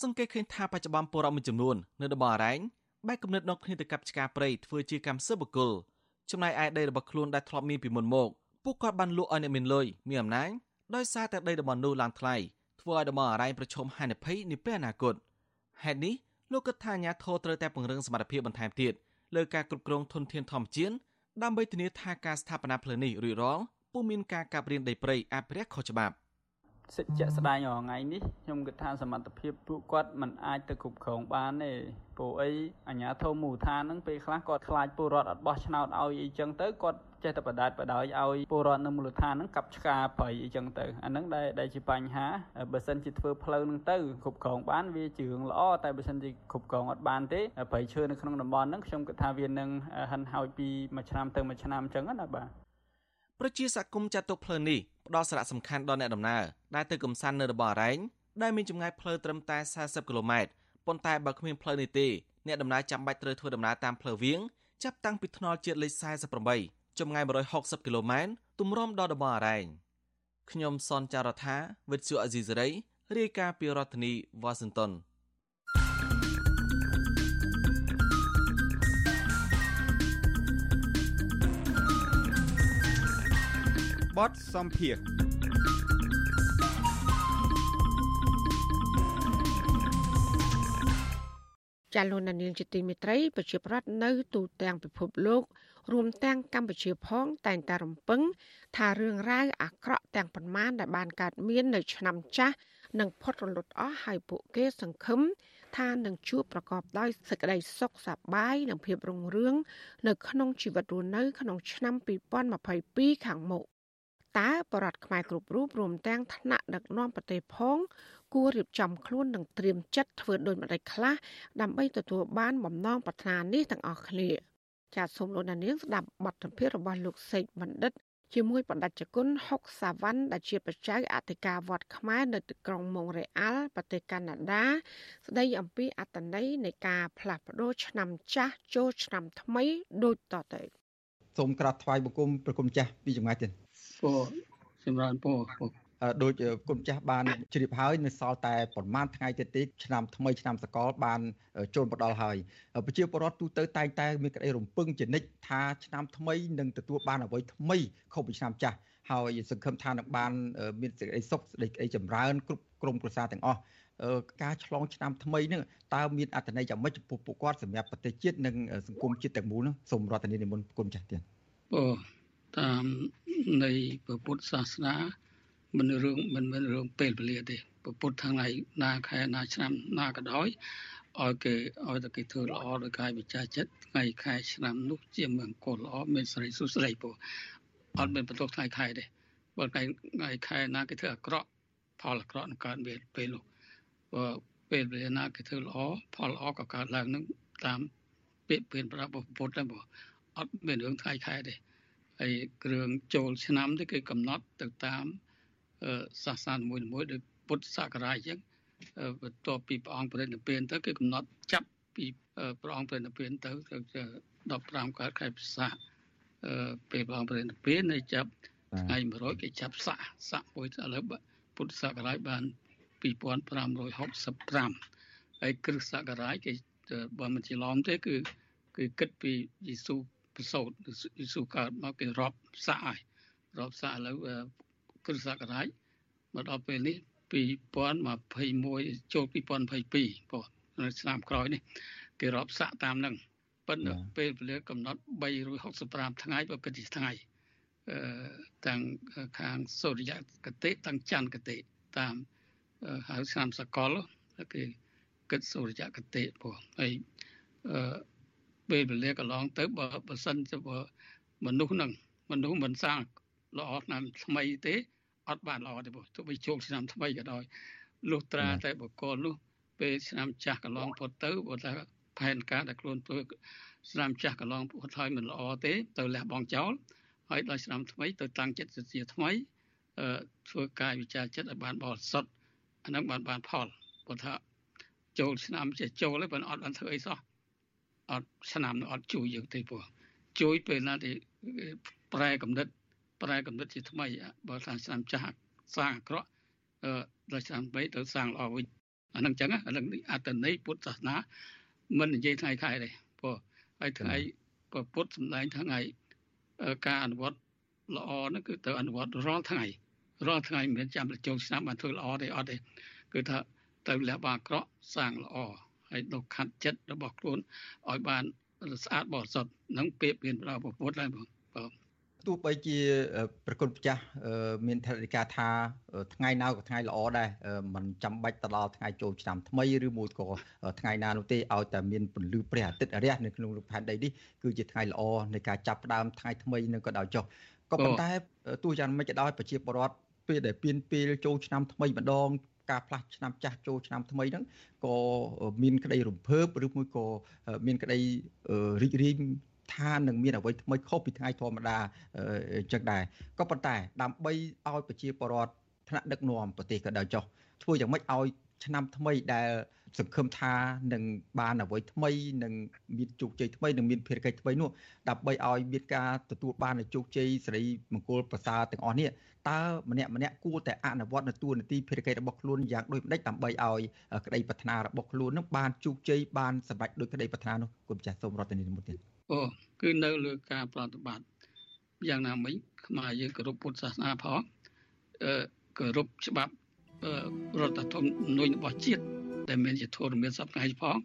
សង្កេតឃើញថាបច្ចុប្បន្នពលរដ្ឋមួយចំនួននៅតំបន់អរ៉ែងបែកគំនិតនាំគ្នាទៅកាប់ឆ្ការព្រៃធ្វើជាកម្មសិទ្ធិបុគ្គលចំណែកឯដីរបស់ខ្លួនដែលធ្លាប់មានពីមុនមកពួកគាត់បានលក់ឲ្យអ្នកមានលុយមានអំណាចដោយសារតែដីតំបន់នោះឡើងថ្លៃធ្វើឲ្យតំបន់អរ៉ែងប្រឈមហានិភ័យនាពេលអនាគតហេតុនេះលោកគិតថាអាញាធរត្រូវតែពង្រឹងសមត្ថភាពបន្ថែមទៀតលើការគ្រប់គ្រងធនធានធម្មជាតិដើម្បីធានាថាការស្ថាបនាផ្លូវនេះរួចរាល់ ពុំមានការកាប់រានដីព្រៃអភិរក្សខុសច្បាប់សិទ្ធិជាក់ស្ដែងរាល់ថ្ងៃនេះខ្ញុំគិតថាសមត្ថភាពពួកគាត់មិនអាចទៅគ្រប់គ្រងបានទេព្រោះអីអាជ្ញាធរមូលដ្ឋានហ្នឹងពេលខ្លះគាត់ខ្លាចពលរដ្ឋអត់បោះឆ្នោតឲ្យអីចឹងទៅគាត់ចេះតែបដាច់បដោយឲ្យពលរដ្ឋនៅមូលដ្ឋានហ្នឹងកាប់ឆ្ការព្រៃអីចឹងទៅអាហ្នឹងដែលដែលជាបញ្ហាបើសិនជាធ្វើផ្លូវហ្នឹងទៅគ្រប់គ្រងបានវាជារឿងល្អតែបើសិនជាគ្រប់គ្រងអត់បានទេព្រៃឈើនៅក្នុងតំបន់ហ្នឹងខ្ញុំគិតថាវានឹងហិនហោចពីមួយឆ្នាំទៅមួយឆ្នាំចឹងណាបាទ ប្រជាសកម្មចាត់ទុកផ្លូវនេះផ្ដល់សារៈសំខាន់ដល់អ្នកដំណើរដែលទៅកំសាន្តនៅតំបន់អរ៉ែងដែលមានចម្ងាយផ្លូវត្រឹមតែ40គីឡូម៉ែត្រប៉ុន្តែបើគ្មានផ្លូវនេះទេអ្នកដំណើរចាំបាច់ត្រូវធ្វើដំណើរតាមផ្លូវវាងចាប់តាំងពីថ្នល់ជាតិលេខ48ចម្ងាយ160គីឡូម៉ែត្រទម្រាំដល់តំបន់អរ៉ែងខ្ញុំសនចាររថាវិទ្យុអេស៊ីសេរីរាយការណ៍ពីរដ្ឋធានីវ៉ាស៊ីនតោន បទសំភារចាលោកនាងជាទីមេត្រីប្រជាប្រដ្ឋនៅទូទាំងពិភពលោករួមទាំងកម្ពុជាផង តែងតែរំពឹង ថារឿងរ៉ាវអាក្រក់ទាំងប៉ុន្មានដែលបានកើតមាននៅឆ្នាំចាស់នឹងផុតរលត់អស់ហើយពួកគេសង្ឃឹមថានឹងជួបប្រកបដោយសេចក្តីសុខសប្បាយនិងភាពរុងរឿងនៅក្នុងជីវិតរស់នៅក្នុងឆ្នាំ2022ខាងមុខ តើបរដ្ឋខ្មែរគ្រប់រូបរួមទាំងថ្នាក់ដឹកនាំប្រទេសផង គួររៀបចំខ្លួននិងត្រៀមចិត្តធ្វើដូចម្តេចខ្លះដើម្បីទទួលបានបំណងប្រាថ្នានេះទាំងអស់គ្នាចាសសូមលោកនាងស្ដាប់បទសម្ភាសន៍របស់លោកសេកបណ្ឌិត ជាមួយបណ្ឌិតជគុណហុកសាវ៉ាន់ដែលជាបច្ច័យអធិការវត្តខ្មែរនៅទីក្រុងម៉ុងរ៉េអាល់ប្រទេសកាណាដា ស្ដីអំពីអត្តន័យនៃការផ្លាស់ប្ដូរឆ្នាំចាស់ចូលឆ្នាំថ្មីដូចតទៅសូមក្រាបថ្វាយបង្គំប្រគុណចាស់ពីចម្ងាយទៀត ពរសម្រាប់ពរដូចគុណចាស់បានជ្រាបហើយនៅសល់តែប្រហែលថ្ងៃទៀតទេឆ្នាំថ្មីឆ្នាំសកលបានចូលមកដល់ហើយប្រជាពលរដ្ឋទូទៅតែងតែមានក្តីរំពឹងជានិច្ចថាឆ្នាំថ្មីនឹងទទួលបានអ្វីថ្មីខុសពីឆ្នាំចាស់ហើយសង្ឃឹមថានឹងបានមានសេចក្តីសុខសេចក្តីចម្រើនគ្រប់ក្រុមគ្រួសារទាំងអស់ការឆ្លងឆ្នាំថ្មីនឹងតើមានអត្ថន័យយ៉ាងម៉េចចំពោះពួកគាត់សម្រាប់ប្រទេសជាតិនិងសង្គមជាតិទាំងមូលនោះសូមរដ្ឋនានិមន្តគុណចាស់ទៀតអូ តាមនៃពុទ្ធសាសនាមិនរឿងមិនមែនរឿងពេលវេលាទេពុទ្ធខាងណាណាខែណាឆ្នាំណាក៏ដោយឲ្យគេឲ្យតែគេធ្វើល្អដោយកាយវិចារចិត្តថ្ងៃខែឆ្នាំនោះជាមង្គលល្អមានសិរីសុស្ដីពោអត់មានបន្ទោសថ្ងៃខែទេបើថ្ងៃថ្ងៃខែណាគេធ្វើអាក្រក់ផលអាក្រក់នឹងកើតមានពេលនោះបើពេលវេលាណាគេធ្វើល្អផលល្អក៏កើតឡើងនឹងតាមពាក្យពេនប្រាប់ពុទ្ធដែរបើអត់មានរឿងថ្ងៃខែទេ ហើយគ្រឿងចូលឆ្នាំនេះគេកំណត់ទៅតាមសាសនាមួយមួយដោយពុទ្ធសករាជអញ្ចឹងបន្ទាប់ពីព្រះអង្គប្រតិភិនទៅគេកំណត់ចាប់ពីព្រះអង្គប្រតិភិនទៅទៅ15កើតខែពិសាពេលព្រះអង្គប្រតិភិននៅចាប់ថ្ងៃ100គេចាប់សាក់សាក់មួយឥឡូវពុទ្ធសករាជបាន2565ហើយគ្រិស្តសករាជគេបើមិនច្រឡំទេគឺ គឺគិតពីយេស៊ូប្រសូតយេស៊ូកើតមកគេរាប់សាក់ហើយរាប់សាក់ឥឡូវគ្រិស្តសករាជមកដល់ពេលនេះ2021ចូល2022បងនៅឆ្នាំក្រោយនេះគេរាប់សាក់តាមនឹងប៉ុន្តែពេលវេលាកំណត់365ថ្ងៃបើគិតជាថ្ងៃអឺទាំងខាងសូរិយកតិទាំងច័ន្ទកតិតាមហៅឆ្នាំសកលគេគិតសូរិយកតិបងហើយអឺ ពេលវេលាកន្លងទៅបើបើសិនជាមនុស្សនឹងមនុស្សមិនសាងល្អឆ្នាំថ្មីទេអត់បានល្អទេបងទោះបីចូលឆ្នាំថ្មីក៏ដោយលុះត្រាតែបកលនោះពេលឆ្នាំចាស់កន្លងផុតទៅបើថាផែនការដែលខ្លួនធ្វើឆ្នាំចាស់កន្លងផុតហើយមិនល្អទេ ទៅលះបង់ចោលហើយដល់ឆ្នាំថ្មីទៅតាំងចិត្តជាថ្មីអឺធ្វើកាយវិចារចិត្តឲ្យបានបរិសុទ្ធអានឹងបានបានផលព្រោះថាចូលឆ្នាំជាចូលហើយបើអត់បានធ្វើអីសោះ អត់ឆ្នាំអត់ជួយយើងទេព្រោះជួយពេលណាទីប្រែកំណត់ប្រែកំណត់ជាថ្មីបើថាឆ្នាំចាស់សាងអាក្រក់អឺដល់ឆ្នាំ3ទៅសាងល្អវិញអានឹងចឹងអានឹងអត្តន័យពុទ្ធសាសនាមិននិយាយថ្ងៃខែទេព្រោះហើយថ្ងៃពុទ្ធសម្ដែងថ្ងៃការអនុវត្តល្អហ្នឹងគឺទៅអនុវត្តរាល់ថ្ងៃរាល់ថ្ងៃមិនមែនចាំចូលឆ្នាំបានធ្វើល្អទេអត់ទេគឺថាទៅលះបង់អាក្រក់សាងល្អ ហើយដកខាត់ចិត្តរបស់ខ្លួនឲ្យបានស្អាតបរិសុទ្ធនឹងពាក្យមានព្រះពុទ្ធដែរបងបាទទោះបីជាប្រគុណម្ចាស់មានថវិកាថាថ្ងៃ nào ក៏ថ្ងៃល្អដែរมันចាំបាច់ទៅដល់ថ្ងៃចូលឆ្នាំថ្មីឬមួយក៏ថ្ងៃណានោះទេឲ្យតែមានពន្លឺព្រះអាទិត្យរះនៅក្នុងលោកផែនដីនេះគឺជាថ្ងៃល្អនៃការចាប់ផ្ដើមថ្ងៃថ្មីនឹងក៏ដោយចុះក៏ប៉ុន្តែទោះយ៉ាងម៉េចក៏ដោយប្រជាពលរដ្ឋពេលដែលពៀនពេលចូលឆ្នាំថ្មីម្ដង ការផ្លាស់ឆ្នាំចាស់ចូលឆ្នាំថ្មីហ្នឹងក៏មានក្តីរំភើបឬមួយក៏មានក្តីរីករាយថានឹងមានអ្វីថ្មីខុសពីថ្ងៃធម្មតាអញ្ចឹងដែរក៏ប៉ុន្តែដើម្បីឲ្យប្រជាពលរដ្ឋថ្នាក់ដឹកនាំប្រទេសក៏ដោយចុះធ្វើយ៉ាងម៉េចឲ្យ ឆ្នាំថ្មីដែល សង្ឃឹមថានឹងបានអ្វីថ្មីនឹងមានជោគជ័យថ្មីនឹងមានភារកិច្ចថ្មីនោះដើម្បីឲ្យមានការទទួលបានជោគជ័យសេរីមង្គលប្រសើរទាំងអស់នេះតើម្នាក់ម្នាក់គួរតែអនុវត្តនៅទួលនីតិភារកិច្ចរបស់ខ្លួនយ៉ាងដូចម្ដេចដើម្បីឲ្យក្តីប្រាថ្នារបស់ខ្លួននឹងបានជោគជ័យបានសម្រេចដោយក្តីប្រាថ្នានោះគុណចាស់សូមរតនីនិមន្តទៀតអូគឺនៅលើការប្រតិបត្តិយ៉ាងណាមិញខ្មែរយើងគោរពពុទ្ធសាសនាផងអឺគោរពច្បាប់ រដ្ឋធម្មនុញ្ញរបស់ជាតិដែលមានជាធម៌មានសពថ្ងៃផង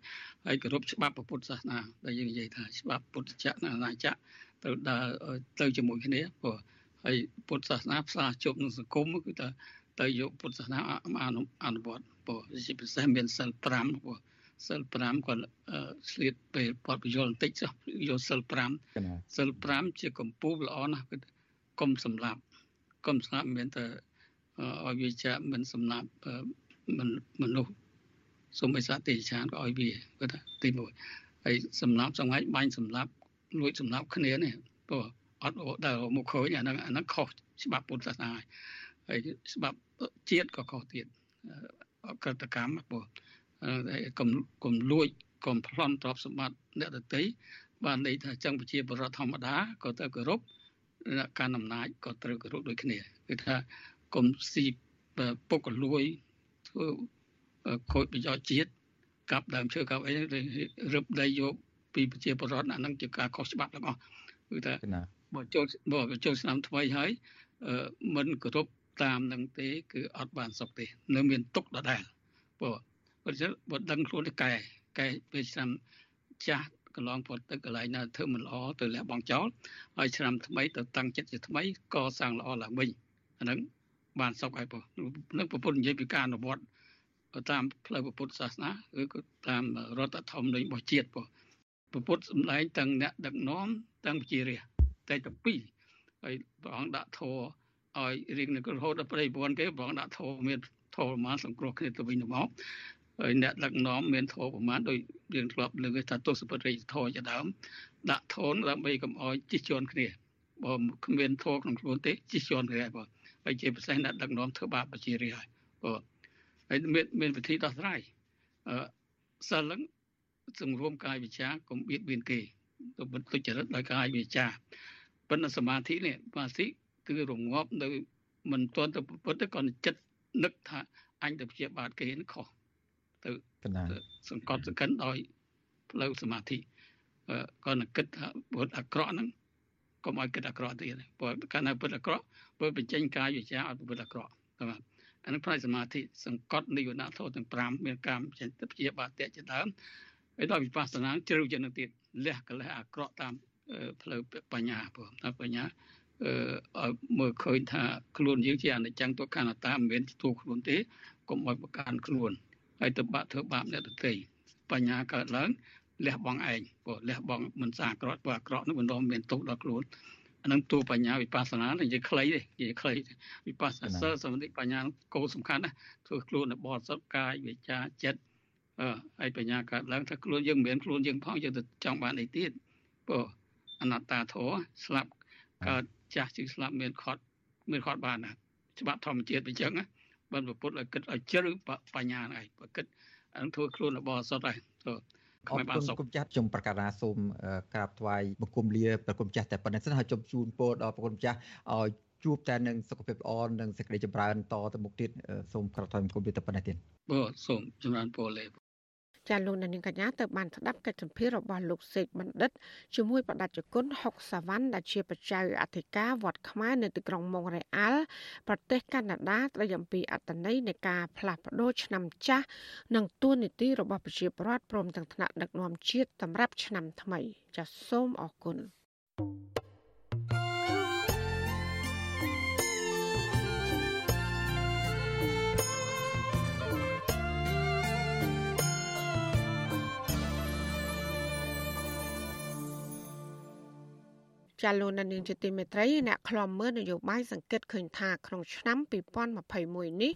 ហើយគោរពច្បាប់ពុទ្ធសាសនាដែលយើងនិយាយថាច្បាប់ពុទ្ធចក្រណាចក្រទៅដើរទៅជាមួយគ្នាព្រោះហើយពុទ្ធសាសនាផ្សារជប់នឹងសង្គមគឺថាទៅយកពុទ្ធសាសនាអនុវត្តព្រោះជាពិសេសមានសិល5ព្រោះសិល5គាត់ឆ្លៀតពេលបទបញ្យលបន្តិចចុះយកសិល5សិល5ជាកម្ពូលល្អណាស់គឺកុំសម្លាប់កុំសម្លាប់មានតែ ឲ្យវាចាមិនសម្លាប់មិនមនុស្សសូម្បីសាទេឆានក៏ឲ្យវាគាត់ថាទី1ហើយសម្លាប់សង្ហៃបាញ់សម្លាប់លួចសម្លាប់គ្នានេះព្រោះអត់ដើរមកឃើញអាហ្នឹងអាហ្នឹងខុសច្បាប់ពុទ្ធសាសនាហើយច្បាប់ជាតិក៏ខុសទៀតអកតកម្មព្រោះកុំកុំលួចកុំប្លន់ទ្រព្យសម្បត្តិអ្នកដទៃបានន័យថាចឹងប្រជាពលរដ្ឋធម្មតាក៏ត្រូវគោរពការអំណាចក៏ត្រូវគោរពដូចគ្នាគឺថា កុំស៊ីពុកកលួយធ្វើខូចប្រយោជន៍ជាតិកាប់ដើមឈើកាប់អីរឹបដីយកពីប្រជាពលរដ្ឋអានឹងជាការខុសច្បាប់ទាំងអស់គឺថាបើចូលបើចូលឆ្នាំថ្មីហើយមិនគោរពតាមនឹងទេ គឺអត់បានសុខទេនៅមានទុកដដែលព្រោះបើបើដឹងខ្លួនកែកែពេលឆ្នាំចាស់កន្លងផុតទៅកន្លែងណាធ្វើមិនល្អទៅលះបង់ចោលហើយឆ្នាំថ្មីទៅតាំងចិត្តជាថ្មីកសាងល្អឡើងវិញអាហ្នឹង បានសុខហើយព្រោះនឹងប្រពន្ធនិយាយពីការអនុវត្តតាមផ្លូវពុទ្ធសាសនាឬក៏តាមរដ្ឋធម្មនុញ្ញរបស់ជាតិបងពុទ្ធសម្ដែងទាំងអ្នកដឹកនាំទាំងជារាតែតែពីរហើយព្រះអង្គដាក់ធរឲ្យរៀងនឹងរហូតដល់ប្រតិបត្តិគេព្រះអង្គដាក់ធរមានធរប្រមាណសង្គ្រោះគ្នាទៅវិញទៅមកហើយអ្នកដឹកនាំមានធរប្រមាណដោយរៀងធ្លាប់លើកថាទស្សពរិយធរជាដើមដាក់ធនដើម្បីកុំឲ្យជិះជាន់គ្នាបើគ្មានធរក្នុងខ្លួនទេជិះជាន់គ្នាបង ហើយជាពិសេសអ្នកដឹកនាំធ្វើបាបប្រជារាស្ត្រហើយបងហើយមានមានវិធីដោះស្រាយអឺសិលឹងសង្រួមកាយវិចាកុំបៀតបៀនគេទៅបន្ទុច្ចរិតដោយកាយវិចាប៉ុន្តែសមាធិនេះសមាធិគឺរងាប់នៅមិនទាន់ទៅពុទ្ធទេគាត់ចិត្តនឹកថាអញទៅព្យាបាទគេនឹងខុសទៅសង្កត់សង្កិនដោយផ្លូវសមាធិគាត់នឹងគិតថាពុទ្ធអាក្រក់ហ្នឹង កុំឲ្យគិតអាក្រក់ទៀតព្រោះកាលណាពុទ្ធអាក្រក់ពុទ្ធបញ្ចេញកាយវិចាឲ្យពុទ្ធអាក្រក់បាទអានឹងផ្នែកសមាធិសង្កត់និវរណធម៌ទាំង5មានកម្មចេញទៅព្យាបាទជាដើមហើយដល់វិបស្សនាជ្រៅជាងនឹងទៀតលះកលះអាក្រក់តាមផ្លូវបញ្ញាព្រោះតាមបញ្ញាអឺមើលឃើញថាខ្លួនយើងជាអនិច្ចំទុក្ខអនត្តាមិនមែនទូខ្លួនទេកុំឲ្យប្រកាន់ខ្លួនហើយទៅបាក់ធ្វើបាបអ្នកដទៃបញ្ញាកើតឡើង លះបង់ឯងព្រោះលះបង់មិនសាក្រក់ព្រោះអាក្រក់នោះមិនរំមានទុកដល់ខ្លួនអានឹងតួបញ្ញាវិបស្សនានិយាយខ្លីទេនិយាយខ្លីវិបស្សនាសិលសមាធិបញ្ញាគោលសំខាន់ណាធ្វើខ្លួននៅបរិសុទ្ធកាយវិចាចិត្តអឺហើយបញ្ញាកើតឡើងថាខ្លួនយើងមិនមែនខ្លួនយើងផងយើងទៅចង់បានអីទៀតព្រោះអនត្តាធម៌ស្លាប់កើតចាស់ជាស្លាប់មានខត់មានខត់បានណាច្បាប់ធម្មជាតិអញ្ចឹងណាបើពុទ្ធឲ្យគិតឲ្យជ្រៅបញ្ញាហ្នឹងឯងបើគិតអង្គធ្វើខ្លួនបរិសុទ្ធហើយ ទៅខ្មែរបានសុខគុំចាស់ខ្ញុំប្រកាសថាសូមក្រាបថ្វាយបង្គំលាប្រគុំចាស់តែប៉ុណ្ណេះសិនហើយជប់ជូនពរដល់ប្រគុំចាស់ឲ្យជួបតែនឹងសុខភាពល្អនិងសេចក្តីចម្រើនតទៅមុខទៀតសូមក្រាបថ្វាយបង្គំលាតែប៉ុណ្ណេះទៀតបាទសូមចម្រើនពរលេ ចាលោកនាងកញ្ញាទៅបានស្ដាប់កិច្ចសម្ភាររបស់លោកសេកបណ្ឌិតជាមួយបដិជគុណហុកសាវ៉ាន់ដែលជាបច្ច័យអធិការវត្តខ្មែរនៅទីក្រុងម៉ុងរ៉េអាល់ប្រទេសកាណាដាស្ដីអំពីអត្តន័យនៃការផ្លាស់ប្ដូរឆ្នាំចាស់និងទួនាទីរបស់ប្រជាពលរដ្ឋព្រមទាំងថ្នាក់ដឹកនាំជាតិសម្រាប់ឆ្នាំថ្មីចាសសូមអរគុណ thank you ចាលោកនាងជាទីមេត្រីអ្នកខ្លំមើលនយោបាយសង្កេតឃើញថាក្នុងឆ្នាំ2021នេះ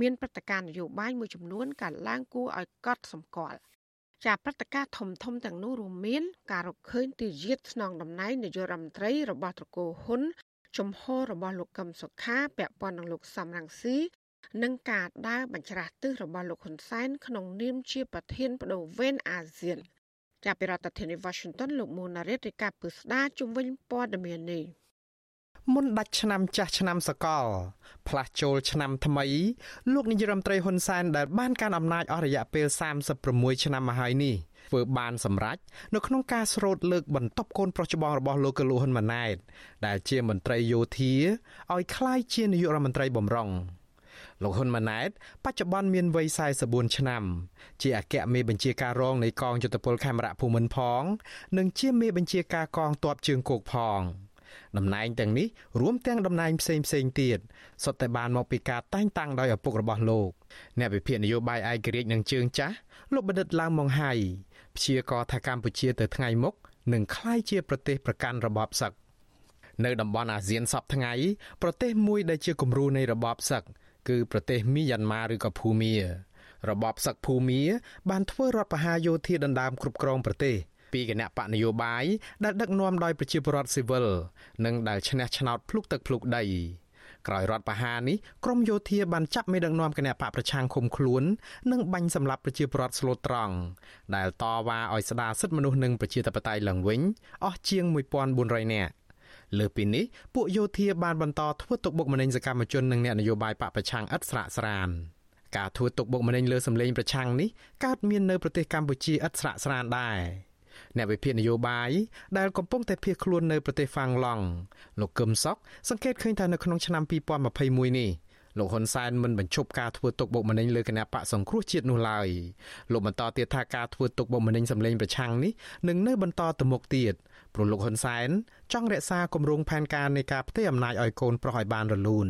មានព្រឹត្តិការណ៍នយោបាយមួយចំនួនកើតឡើងគួរឲ្យកត់សម្គាល់ចាព្រឹត្តិការណ៍ធំធំទាំងនោះរួមមាន ការរកឃើញទីយាតស្នងតំណែងនាយករដ្ឋមន្ត្រីរបស់ត្រកូលហ៊ុនជំហររបស់លោកកឹមសុខាពាក់ព័ន្ធនឹងលោកសំរងស៊ីនិងការដើរបញ្ច្រាស់ទិសរបស់លោកហ៊ុនសែនក្នុងនាមជាប្រធានបដូវវេនអាស៊ាន ចាប់ពីរដ្ឋធានី Washington លោកមូណារ៉េតរាយការណ៍ពីស្ដារជំវិញព័ត៌មាននេះមុនដាច់ឆ្នាំចាស់ឆ្នាំសកល ផ្លាស់ចូលឆ្នាំថ្មី លោកនាយរដ្ឋមន្ត្រីហ៊ុនសែនដែលបានកាន់អំណាចអស់រយៈពេល36ឆ្នាំមកហើយនេះធ្វើបានសម្រេចនៅក្នុងការស្រូតលើកបន្ទប់កូនប្រុសច្បងរបស់លោកកលូហ៊ុនម៉ាណែតដែលជាមន្ត្រីយោធាឲ្យក្លាយជានាយករដ្ឋមន្ត្រីបំរុង លោកហ៊ុនម៉ាណែតបច្ចុប្បន្នមានវ័យ44ឆ្នាំ ជាអគ្គមេបញ្ជាការរងនៃកងយុទ្ធពលខេមរៈភូមិន្ទផង និងជាមេបញ្ជាការកងទ័ពជើងគោកផងតំណែងទាំងនេះរួមទាំងតំណែងផ្សេងផ្សេងទៀតសុទ្ធតែបានមកពីការតែងតាំងដោយឪពុករបស់លោកអ្នកវិភាគនយោបាយឯករាជ្យនឹងជើងចាស់លោកបណ្ឌិតឡើងម៉ុងហៃព្យាករថាកម្ពុជាទៅថ្ងៃមុខនឹងក្លាយជាប្រទេសប្រកាន់របបសឹកនៅតំបន់អាស៊ានសពថ្ងៃប្រទេសមួយដែលជាគំរូនៃរបបសឹក គឺប្រទេសមីយ៉ាន់ម៉ាឬក៏ភូមារបបសឹកភូមាបានធ្វើរដ្ឋប្រហារយោធាដណ្ដើមគ្រប់គ្រងប្រទេសពីគណៈបកនយោបាយដែលដឹកនាំដោយប្រជាពលរដ្ឋស៊ីវិលនិងដែលឈ្នះឆ្នោតភ្លុកទឹកភ្លុកដីក្រោយរដ្ឋប្រហារនេះក្រមយោធាបានចាប់មេដឹកនាំគណៈបកប្រឆាំងឃុំខ្លួននិងបាញ់សម្លាប់ប្រជាពលរដ្ឋស្លូតត្រង់ដែលតវ៉ាឲ្យស្ដារសិទ្ធិមនុស្សនិងប្រជាធិបតេយ្យឡើងវិញអស់ជាង1400នាក់ លើពីនេះពួកយោធាបានបន្តធ្វើទុកបុកម្នេញសកម្មជននិងអ្នកនយោបាយបពប្រឆាំងឥតស្រាកស្រានការធ្វើទុកបុកម្នេញលើសម្លេងប្រឆាំងនេះកើតមាននៅប្រទេសកម្ពុជាឥតស្រាកស្រានដែរអ្នកវិភាគនយោបាយដែលកំពុងតែភៀសខ្លួននៅប្រទេសហ្វាំងឡង់លោកកឹមសុខសង្កេតឃើញថានៅក្នុងឆ្នាំ2021នេះលោកហ៊ុនសែនមិនបញ្ឈប់ការធ្វើទុកបុកម្នេញលើគណៈបកសង្គ្រោះជាតិនោះឡើយលោកបន្តទៀតថាការធ្វើទុកបុកម្នេញសម្លេងប្រឆាំងនេះនឹងនៅបន្តទៅមុខទៀត ព្រោះលោកហ៊ុនសែនចង់រក្សាគម្រោងផែនការនៃការផ្ទេរអំណាចឲ្យកូនប្រុសឲ្យបានរលូន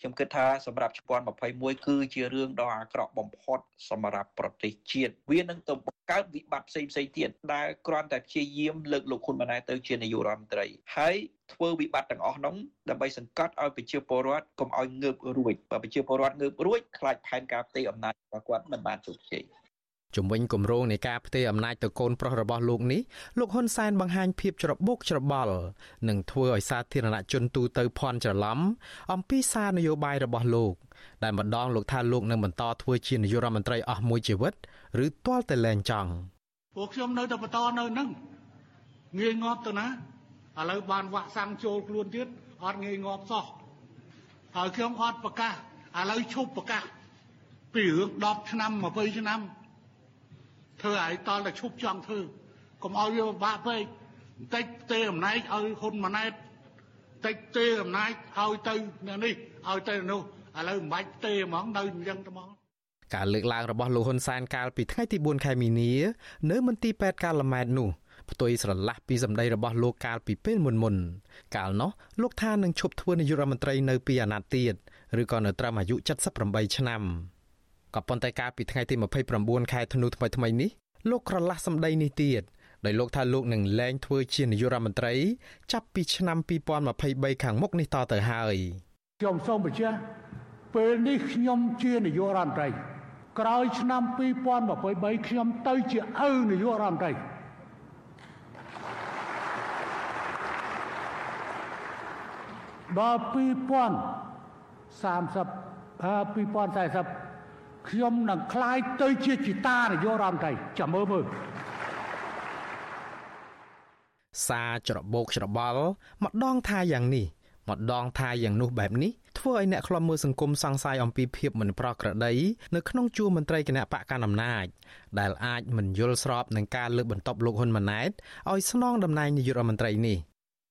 ខ្ញុំគិតថាសម្រាប់ជំនាន់21គឺជារឿងដ៏អាក្រក់បំផុតសម្រាប់ប្រទេសជាតិវានឹងទៅបង្កើតវិបត្តិផ្សេងផ្សេងទៀតដែលគ្រាន់តែព្យាយាមលើកលោកហ៊ុនម៉ាណែតទៅជានាយករដ្ឋមន្ត្រីហើយធ្វើវិបត្តិទាំងអស់នោះដើម្បីសង្កត់ឲ្យប្រជាពលរដ្ឋកុំឲ្យងើបរួចបើប្រជាពលរដ្ឋងើបរួចខ្លាចផែនការផ្ទៃអំណាចរបស់គាត់មិនបានជោគជ័យ ជំវិញគម្រោងនៃការផ្ទេរអំណាចទៅកូនប្រុសរបស់លោកនេះលោកហ៊ុនសែនបង្ហាញភាពច្របូកច្របល់និងធ្វើឲ្យសាធារណជនទូទៅភ័ន្តច្រឡំអំពីសារនយោបាយរបស់លោកដែលម្ដងលោកថាលោកនឹងបន្តធ្វើជានាយករដ្ឋមន្ត្រីអស់មួយជីវិតឬទាល់តែលែងចង់ពួកខ្ញុំនៅតែបន្តនៅនឹងងាយងាប់ទៅណាឥឡូវបានវាក់សាំងចូលខ្លួនទៀតអត់ងាយងាប់សោះហើយខ្ញុំអត់ប្រកាសឥឡូវឈប់ប្រកាសពីរឿង10ឆ្នាំ20ឆ្នាំ ធ្វើឲ្យតល់តែឈប់ចង់ធ្វើកុំឲ្យវាពិបាកពេកបន្តិចទេអំណាចឲ្យហ៊ុនម៉ាណែតបន្តិចទេអំណាចឲ្យទៅនេះឲ្យទៅនោះឥឡូវមិនបាច់ទេហ្មងនៅអញ្ចឹងតែហ្មងការលើកឡើងរបស់លោកហ៊ុនសែនកាលពីថ្ងៃទី4ខែមីនានៅមន្ទីរពេទ្យកាឡម៉ែតនោះផ្ទុយស្រឡះពីសម្ដីរបស់លោកកាលពីពេលមុនមុនកាលនោះលោកថានឹងឈប់ធ្វើនាយករដ្ឋមន្ត្រីនៅពីអាណត្តិទៀតឬក៏នៅត្រឹមអាយុ78ឆ្នាំ ក៏ប៉ុន្តែកាលពីថ្ងៃទី29ខែធ្នូថ្មីថ្មីនេះលោកក្រឡាស់សម្ដីនេះទៀតដោយលោកថាលោកនឹងលែងធ្វើជានាយករដ្ឋមន្ត្រី ចាប់ពីឆ្នាំ2023ខាងមុខនេះតទៅហើយខ្ញុំសូមបញ្ជាក់ពេលនេះខ្ញុំជានាយករដ្ឋមន្ត្រីក្រោយឆ្នាំ2023ខ្ញុំទៅជាឪនាយករដ្ឋមន្ត្រីដល់2030 2040 ខ្ញុំនឹងคล้ายទៅជាជីតានយោរដ្ឋមន្ត្រីចាំមើលមើលសារច្របោកច្របល់ម្ដងថាយ៉ាងនេះម្ដងថាយ៉ាងនោះបែបនេះធ្វើឲ្យអ្នកខ្លំមើលសង្គមសង្ស័យអំពីភាពមិនប្រក្រតីនៅក្នុងជួរមន្ត្រីគណៈបកកណ្ដាលអំណាចដែលអាចមិនយល់ស្របនឹងការលើកបន្ទប់លោកហ៊ុនម៉ាណែតឲ្យស្នងតំណែងនាយករដ្ឋមន្ត្រីនេះ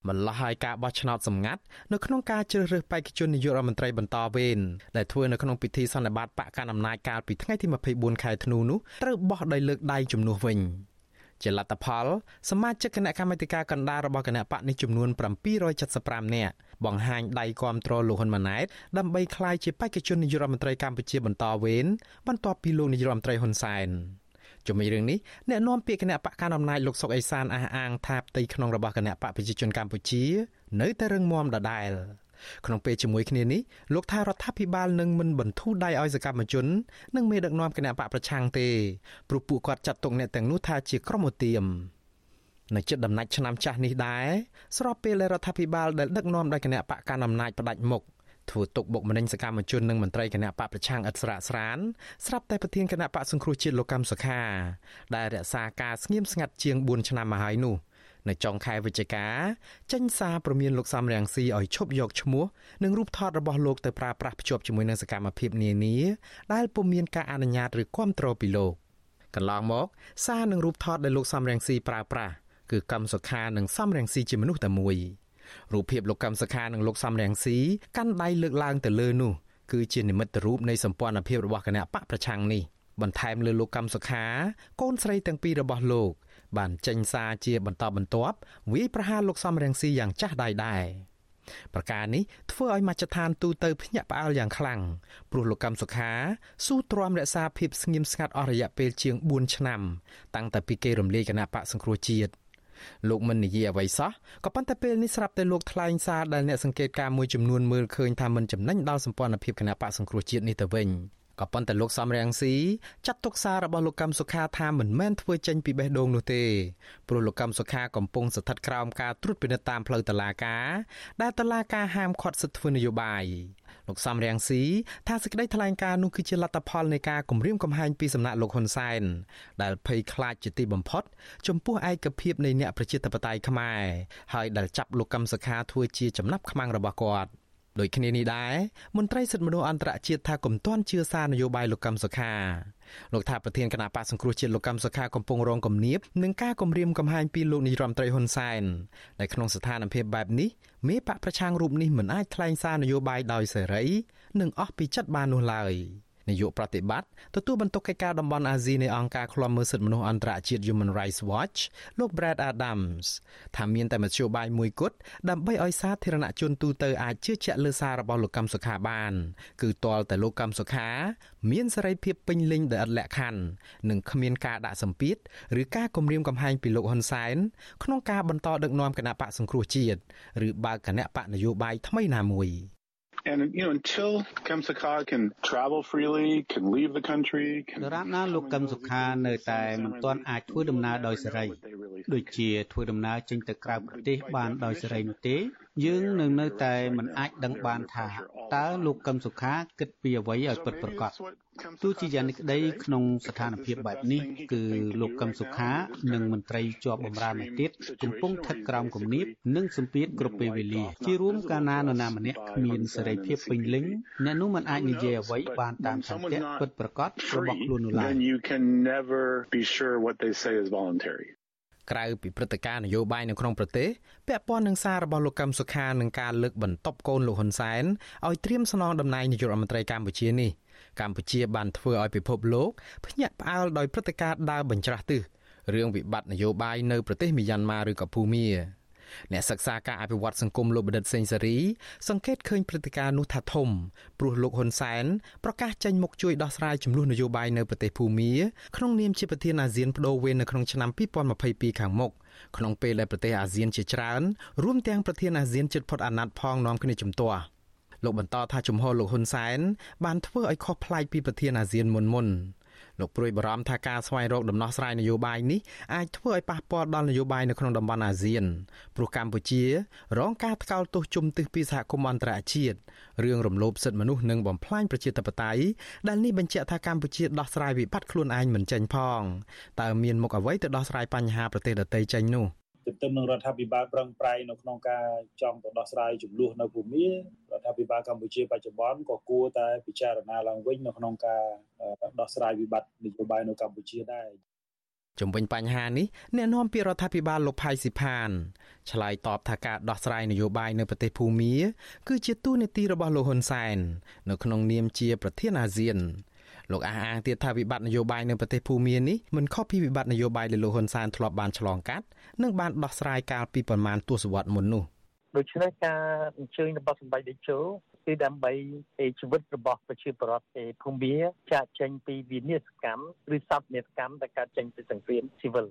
ម្ល៉េះហើយការបោះឆ្នោតសម្ងាត់នៅក្នុងការជ្រើសរើសបេក្ខជននាយករដ្ឋមន្ត្រីបន្តវេនដែលធ្វើនៅក្នុងពិធីសន្និបាតបកកណ្ដាលអំណាចកាលពីថ្ងៃទី24ខែធ្នូនោះត្រូវបោះដោយលើកដៃជំនួសវិញជាលទ្ធផលសមាជិកគណៈកម្មាធិការកណ្ដាលរបស់គណៈបកនេះចំនួន775នាក់បង្ហាញដៃគាំទ្រលោកហ៊ុនម៉ាណែតដើម្បីក្លាយជាបេក្ខជននាយករដ្ឋមន្ត្រីកម្ពុជាបន្តវេនបន្ទាប់ពីលោកនាយករដ្ឋមន្ត្រីហ៊ុនសែន។ ជំវិញរឿងនេះអ្នកនាំពាក្យគណៈបកកណ្ដាលអំណាចលោកសុកអេសានអះអាងថាផ្ទៃក្នុងរបស់គណៈបកប្រជាជនកម្ពុជា នៅតែរឹងមាំដដែលក្នុងពេលជាមួយគ្នានេះលោកថារដ្ឋាភិបាលនឹងមិនបន្ធូរដៃឲ្យសកម្មជននិងមេដឹកនាំគណៈបកប្រឆាំងទេព្រោះពួកគាត់ចាត់ទុកអ្នកទាំងនោះថាជាក្រុមឧទាមនៅចិត្តដំណាច់ឆ្នាំចាស់នេះដែរស្របពេលដែលរដ្ឋាភិបាលដែលដឹកនាំដោយគណៈបកកណ្ដាលអំណាចផ្ដាច់មុខ ធ្វើទុកបុកម្នេញសកម្មជននិងមន្ត្រីគណៈបកប្រឆាំងឥតស្រាកស្រានស្រាប់តែប្រធានគណៈបកសង្គ្រោះជាតិលោកកម្មសុខាដែលរក្សាការស្ងៀមស្ងាត់ជាង4ឆ្នាំមកហើយនោះនៅចុងខែវិច្ឆិកាចេញសារព្រមានលោកសំរៀងស៊ីឲ្យឈប់យកឈ្មោះនិងរូបថតរបស់លោកទៅប្រើប្រាស់ភ្ជាប់ជាមួយនឹងសកម្មភាពនានាដែលពុំមានការអនុញ្ញាតឬគាំទ្រពីលោកកន្លងមកសារនិងរូបថតដែលលោកសំរៀងស៊ីប្រើប្រាស់គឺកម្មសុខានិងសំរៀងស៊ីជាមនុស្សតែមួយ រូបភាពលោកកម្មសខានិងលោកសំរងស៊ីកាន់ដៃលើកឡើងទៅលើនោះគឺជានិមិត្តរូបនៃសម្ព័ន្ធភាពរបស់គណៈបកប្រឆាំងនេះបន្ថែមលើលោកកម្មសុខា កូនស្រីទាំងពីររបស់លោក បានចេញសារជាបន្តបន្ទាប់វាយប្រហារលោកសំរងស៊ីយ៉ាងចាស់ដៃដែរប្រការនេះធ្វើឲ្យមជ្ឈដ្ឋានទូទៅភ្ញាក់ផ្អើលយ៉ាងខ្លាំងព្រោះលោកកម្មសុខាស៊ូទ្រាំរក្សាភាពស្ងៀមស្ងាត់អស់រយៈពេលជាង4ឆ្នាំ តាំងតែពីគេរំលាយគណៈបកសង្គ្រោះជាតិ លោកមិននិយាយអ្វីសោះក៏ប៉ុន្តែពេលនេះស្រាប់តែលោកថ្លែងសារដែលអ្នកសង្កេតការមួយចំនួនមើលឃើញថាមិនចំណេញដល់សម្ព័ន្ធភាពគណៈបកសង្គ្រោះជាតិនេះទៅវិញក៏ប៉ុន្តែលោកសំរងស៊ីចាត់ទុកសាររបស់លោកកម្មសុខាថាមិនមែនធ្វើចេញពីបេះដូងនោះទេព្រោះលោកកម្មសុខាកំពុងស្ថិតក្រោមការត្រួតពិនិត្យតាមផ្លូវតុលាការដែលតុលាការហាមឃាត់សិទ្ធិធ្វើនយោបាយ លោកសំរៀងស៊ីថាសេចក្តីថ្លែងការណ៍នោះគឺជាលទ្ធផលនៃការគម្រាមកំហែងពីសំណាក់លោកហ៊ុនសែនដែលភ័យខ្លាចជាទីបំផុត ចំពោះឯកភាពនៃអ្នកប្រជាធិបតេយ្យខ្មែរហើយដែលចាប់លោកកឹមសុខាធ្វើជាចំណាប់ខ្មាំងរបស់គាត់ដូចគ្នានេះដែរមន្ត្រីសិទ្ធិមនុស្សអន្តរជាតិថាកុំទាន់ជឿសារនយោបាយលោកកឹមសុខា លោកថាប្រធានគណៈបកសង្គ្រោះជាតិលោកកឹមសុខាកំពុងរងគំនាបនឹងការគំរាមកំហែងពីលោកនាយរដ្ឋមន្ត្រីហ៊ុនសែនដែលក្នុងស្ថានភាពបែបនេះមេបកប្រឆាំងរូបនេះមិនអាចថ្លែងសារនយោបាយដោយសេរី និងអស់ពីចិត្តបាននោះឡើយ នាយកប្រតិបត្តិទទួលបន្ទុកកិច្ចការតំបន់អាស៊ីនៃអង្គការឃ្លាំមើលសិទ្ធិមនុស្សអន្តរជាតិ Human Rights Watch លោក Brad Adams ថាមានតែមធ្យោបាយមួយគត់ដើម្បីឲ្យសាធារណជនទូទៅអាចជឿជាក់លើសាររបស់លោកកឹមសុខាបាន គឺទាល់តែលោកកឹមសុខា មានសេរីភាពពេញលេញដោយឥតលក្ខខណ្ឌនិងគ្មានការដាក់សម្ពាធឬការគំរាមកំហែងពីលោកហ៊ុនសែនក្នុងការបន្តដឹកនាំគណៈបកសង្គ្រោះជាតិឬបើកគណៈបកនយោបាយថ្មីណាមួយ And you know until Kamsaka can travel freely, can leave the country, can ដរាបណាលោកកឹមសុខានៅតែមិនទាន់អាចធ្វើដំណើរដោយសេរីដូចជាធ្វើដំណើរចេញទៅក្រៅប្រទេសបានដោយសេរីនោះទេ យើងនៅនៅតែមិនអាចដឹងបានថាតើលោកកឹមសុខាគិតពីអ្វីឲ្យពិតប្រាកដទោះជាយ៉ាងនេះក្តីក្នុងស្ថានភាពបែបនេះគឺលោកកឹមសុខា និងមន្ត្រីជាប់បម្រើម្នាក់ទៀតកំពុងស្ថិតក្រោមគំនាបនិងសម្ពាធគ្រប់ពេលវេលាជារួមកាលណានរណាម្នាក់គ្មានសេរីភាពពេញលេញអ្នកនោះមិនអាចនិយាយអ្វីបានតាមឆន្ទៈពិតប្រាកដរបស់ខ្លួននោះឡើយ ក្រៅពីព្រឹត្តិការណ៍នយោបាយនៅក្នុងប្រទេសពាក់ព័ន្ធនឹងសាររបស់លោកកឹមសុខានឹងការលើកបន្ទប់កូនលោកហ៊ុនសែនឲ្យត្រៀមស្នងតំណែងនាយករដ្ឋមន្ត្រីកម្ពុជានេះកម្ពុជាបានធ្វើឲ្យពិភពលោកភ្ញាក់ផ្អើលដោយព្រឹត្តិការណ៍ដើរបញ្ច្រាស់ទិសរឿងវិបត្តិនយោបាយនៅប្រទេសមីយ៉ាន់ម៉ាឬក៏ភូមា អ្នកសិក្សាការអភិវឌ្ឍសង្គមលោកបណ្ឌិតសេងសេរីសង្កេតឃើញព្រឹត្តិការណ៍នោះថាធំព្រោះលោកហ៊ុនសែនប្រកាសចេញមុខជួយដោះស្រាយចំនួននយោបាយនៅប្រទេសភូមាក្នុងនាមជាប្រធានអាស៊ានបដូវវេននៅក្នុងឆ្នាំ2022ខាងមុខក្នុងពេលដែលប្រទេសអាស៊ានជាច្រើនរួមទាំងប្រធានអាស៊ានជិតផុតអាណត្តិផងនាំគ្នាជំទាស់លោកបន្តថាជំហរលោកហ៊ុនសែនបានធ្វើឲ្យខុសប្លែកពីប្រធានអាស៊ានមុនមុន លោកព្រួយបារម្ភថាការស្វែងរកដំណោះស្រាយនយោបាយនេះអាចធ្វើឲ្យប៉ះពាល់ដល់នយោបាយនៅក្នុងតំបន់អាស៊ានព្រោះកម្ពុជា រងការថ្កោលទោសជំទិះពីសហគមន៍អន្តរជាតិរឿងរំលោភសិទ្ធិមនុស្សនិងបំផ្លាញប្រជាធិបតេយ្យដែលនេះបញ្ជាក់ថាកម្ពុជាដោះស្រាយវិបត្តិខ្លួនឯងមិនចេញផងតើមានមុខអ្វីទៅដោះស្រាយបញ្ហាប្រទេសដទៃចេញនោះទន្ទឹមនឹងរដ្ឋាភិបាលប្រឹងប្រែងនៅក្នុងការចង់ទៅដោះស្រាយចំនួននៅភូមិ រដ្ឋាភិបាលកម្ពុជាបច្ចុប្បន្នក៏គួរតែពិចារណាឡើងវិញនៅក្នុងការដោះស្រាយវិបត្តិនយោបាយនៅកម្ពុជាដែរជំវិញបញ្ហានេះអ្នកនាំពាក្យរដ្ឋាភិបាលលោកផៃស៊ីផានឆ្លើយតបថាការដោះស្រាយនយោបាយនៅប្រទេសភូមាគឺជាទូនាទីរបស់លោកហ៊ុនសែននៅក្នុងនាមជាប្រធានអាស៊ានលោកអះអាងទៀតថាវិបត្តិនយោបាយនៅប្រទេសភូមានេះមិនខុសពីវិបត្តិនយោបាយដែលលោកហ៊ុនសែនធ្លាប់បានឆ្លងកាត់និងបានដោះស្រាយកាលពីប្រមាណទសវត្សរ៍មុននោះ ដូច្នេះការអញ្ជើញរបស់សម្ដេចតេជោគឺដើម្បីជីវិតរបស់ប្រជាពលរដ្ឋឯភូមិចាក់ចេញពីវិនិស្សកម្មឬសពនិស្សកម្មដែលកើតចេញពីសង្គ្រាមស៊ីវិល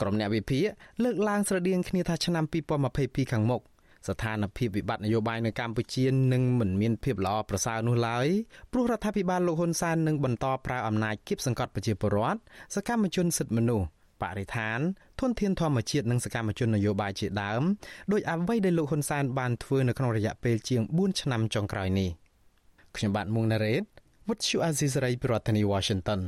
ក្រុមអ្នកវិភាគលើកឡើងស្រដៀងគ្នាថាឆ្នាំ2022ខាងមុខស្ថានភាពវិបត្តិនយោបាយនៅកម្ពុជានឹងមិនមានភាពល្អប្រសើរនោះឡើយព្រោះរដ្ឋាភិបាលលោកហ៊ុនសែននឹងបន្តប្រើអំណាចគៀបសង្កត់ប្រជាពលរដ្ឋសកម្មជនសិទ្ធិមនុស្ស បរិស្ថានធនធានធម្មជាតិនិងសកម្មជននយោបាយជាដើមដោយអ្វីដែលលោកហ៊ុនសែនបានធ្វើនៅក្នុងរយៈពេលជាង4ឆ្នាំចុងក្រោយនេះខ្ញុំបាទមុងណារ៉េត What you Aziz Rai ប្រធានាធិបតី Washington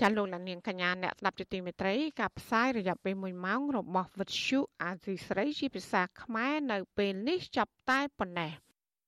ចាលោកលានកញ្ញាអ្នកស្ដាប់ជាទីមេត្រីការផ្សាយរយៈពេល1ម៉ោងរបស់វិទ្យុអាស៊ីស្រីជាភាសាខ្មែរនៅពេលនេះចាប់តែប៉ុណ្ណេះ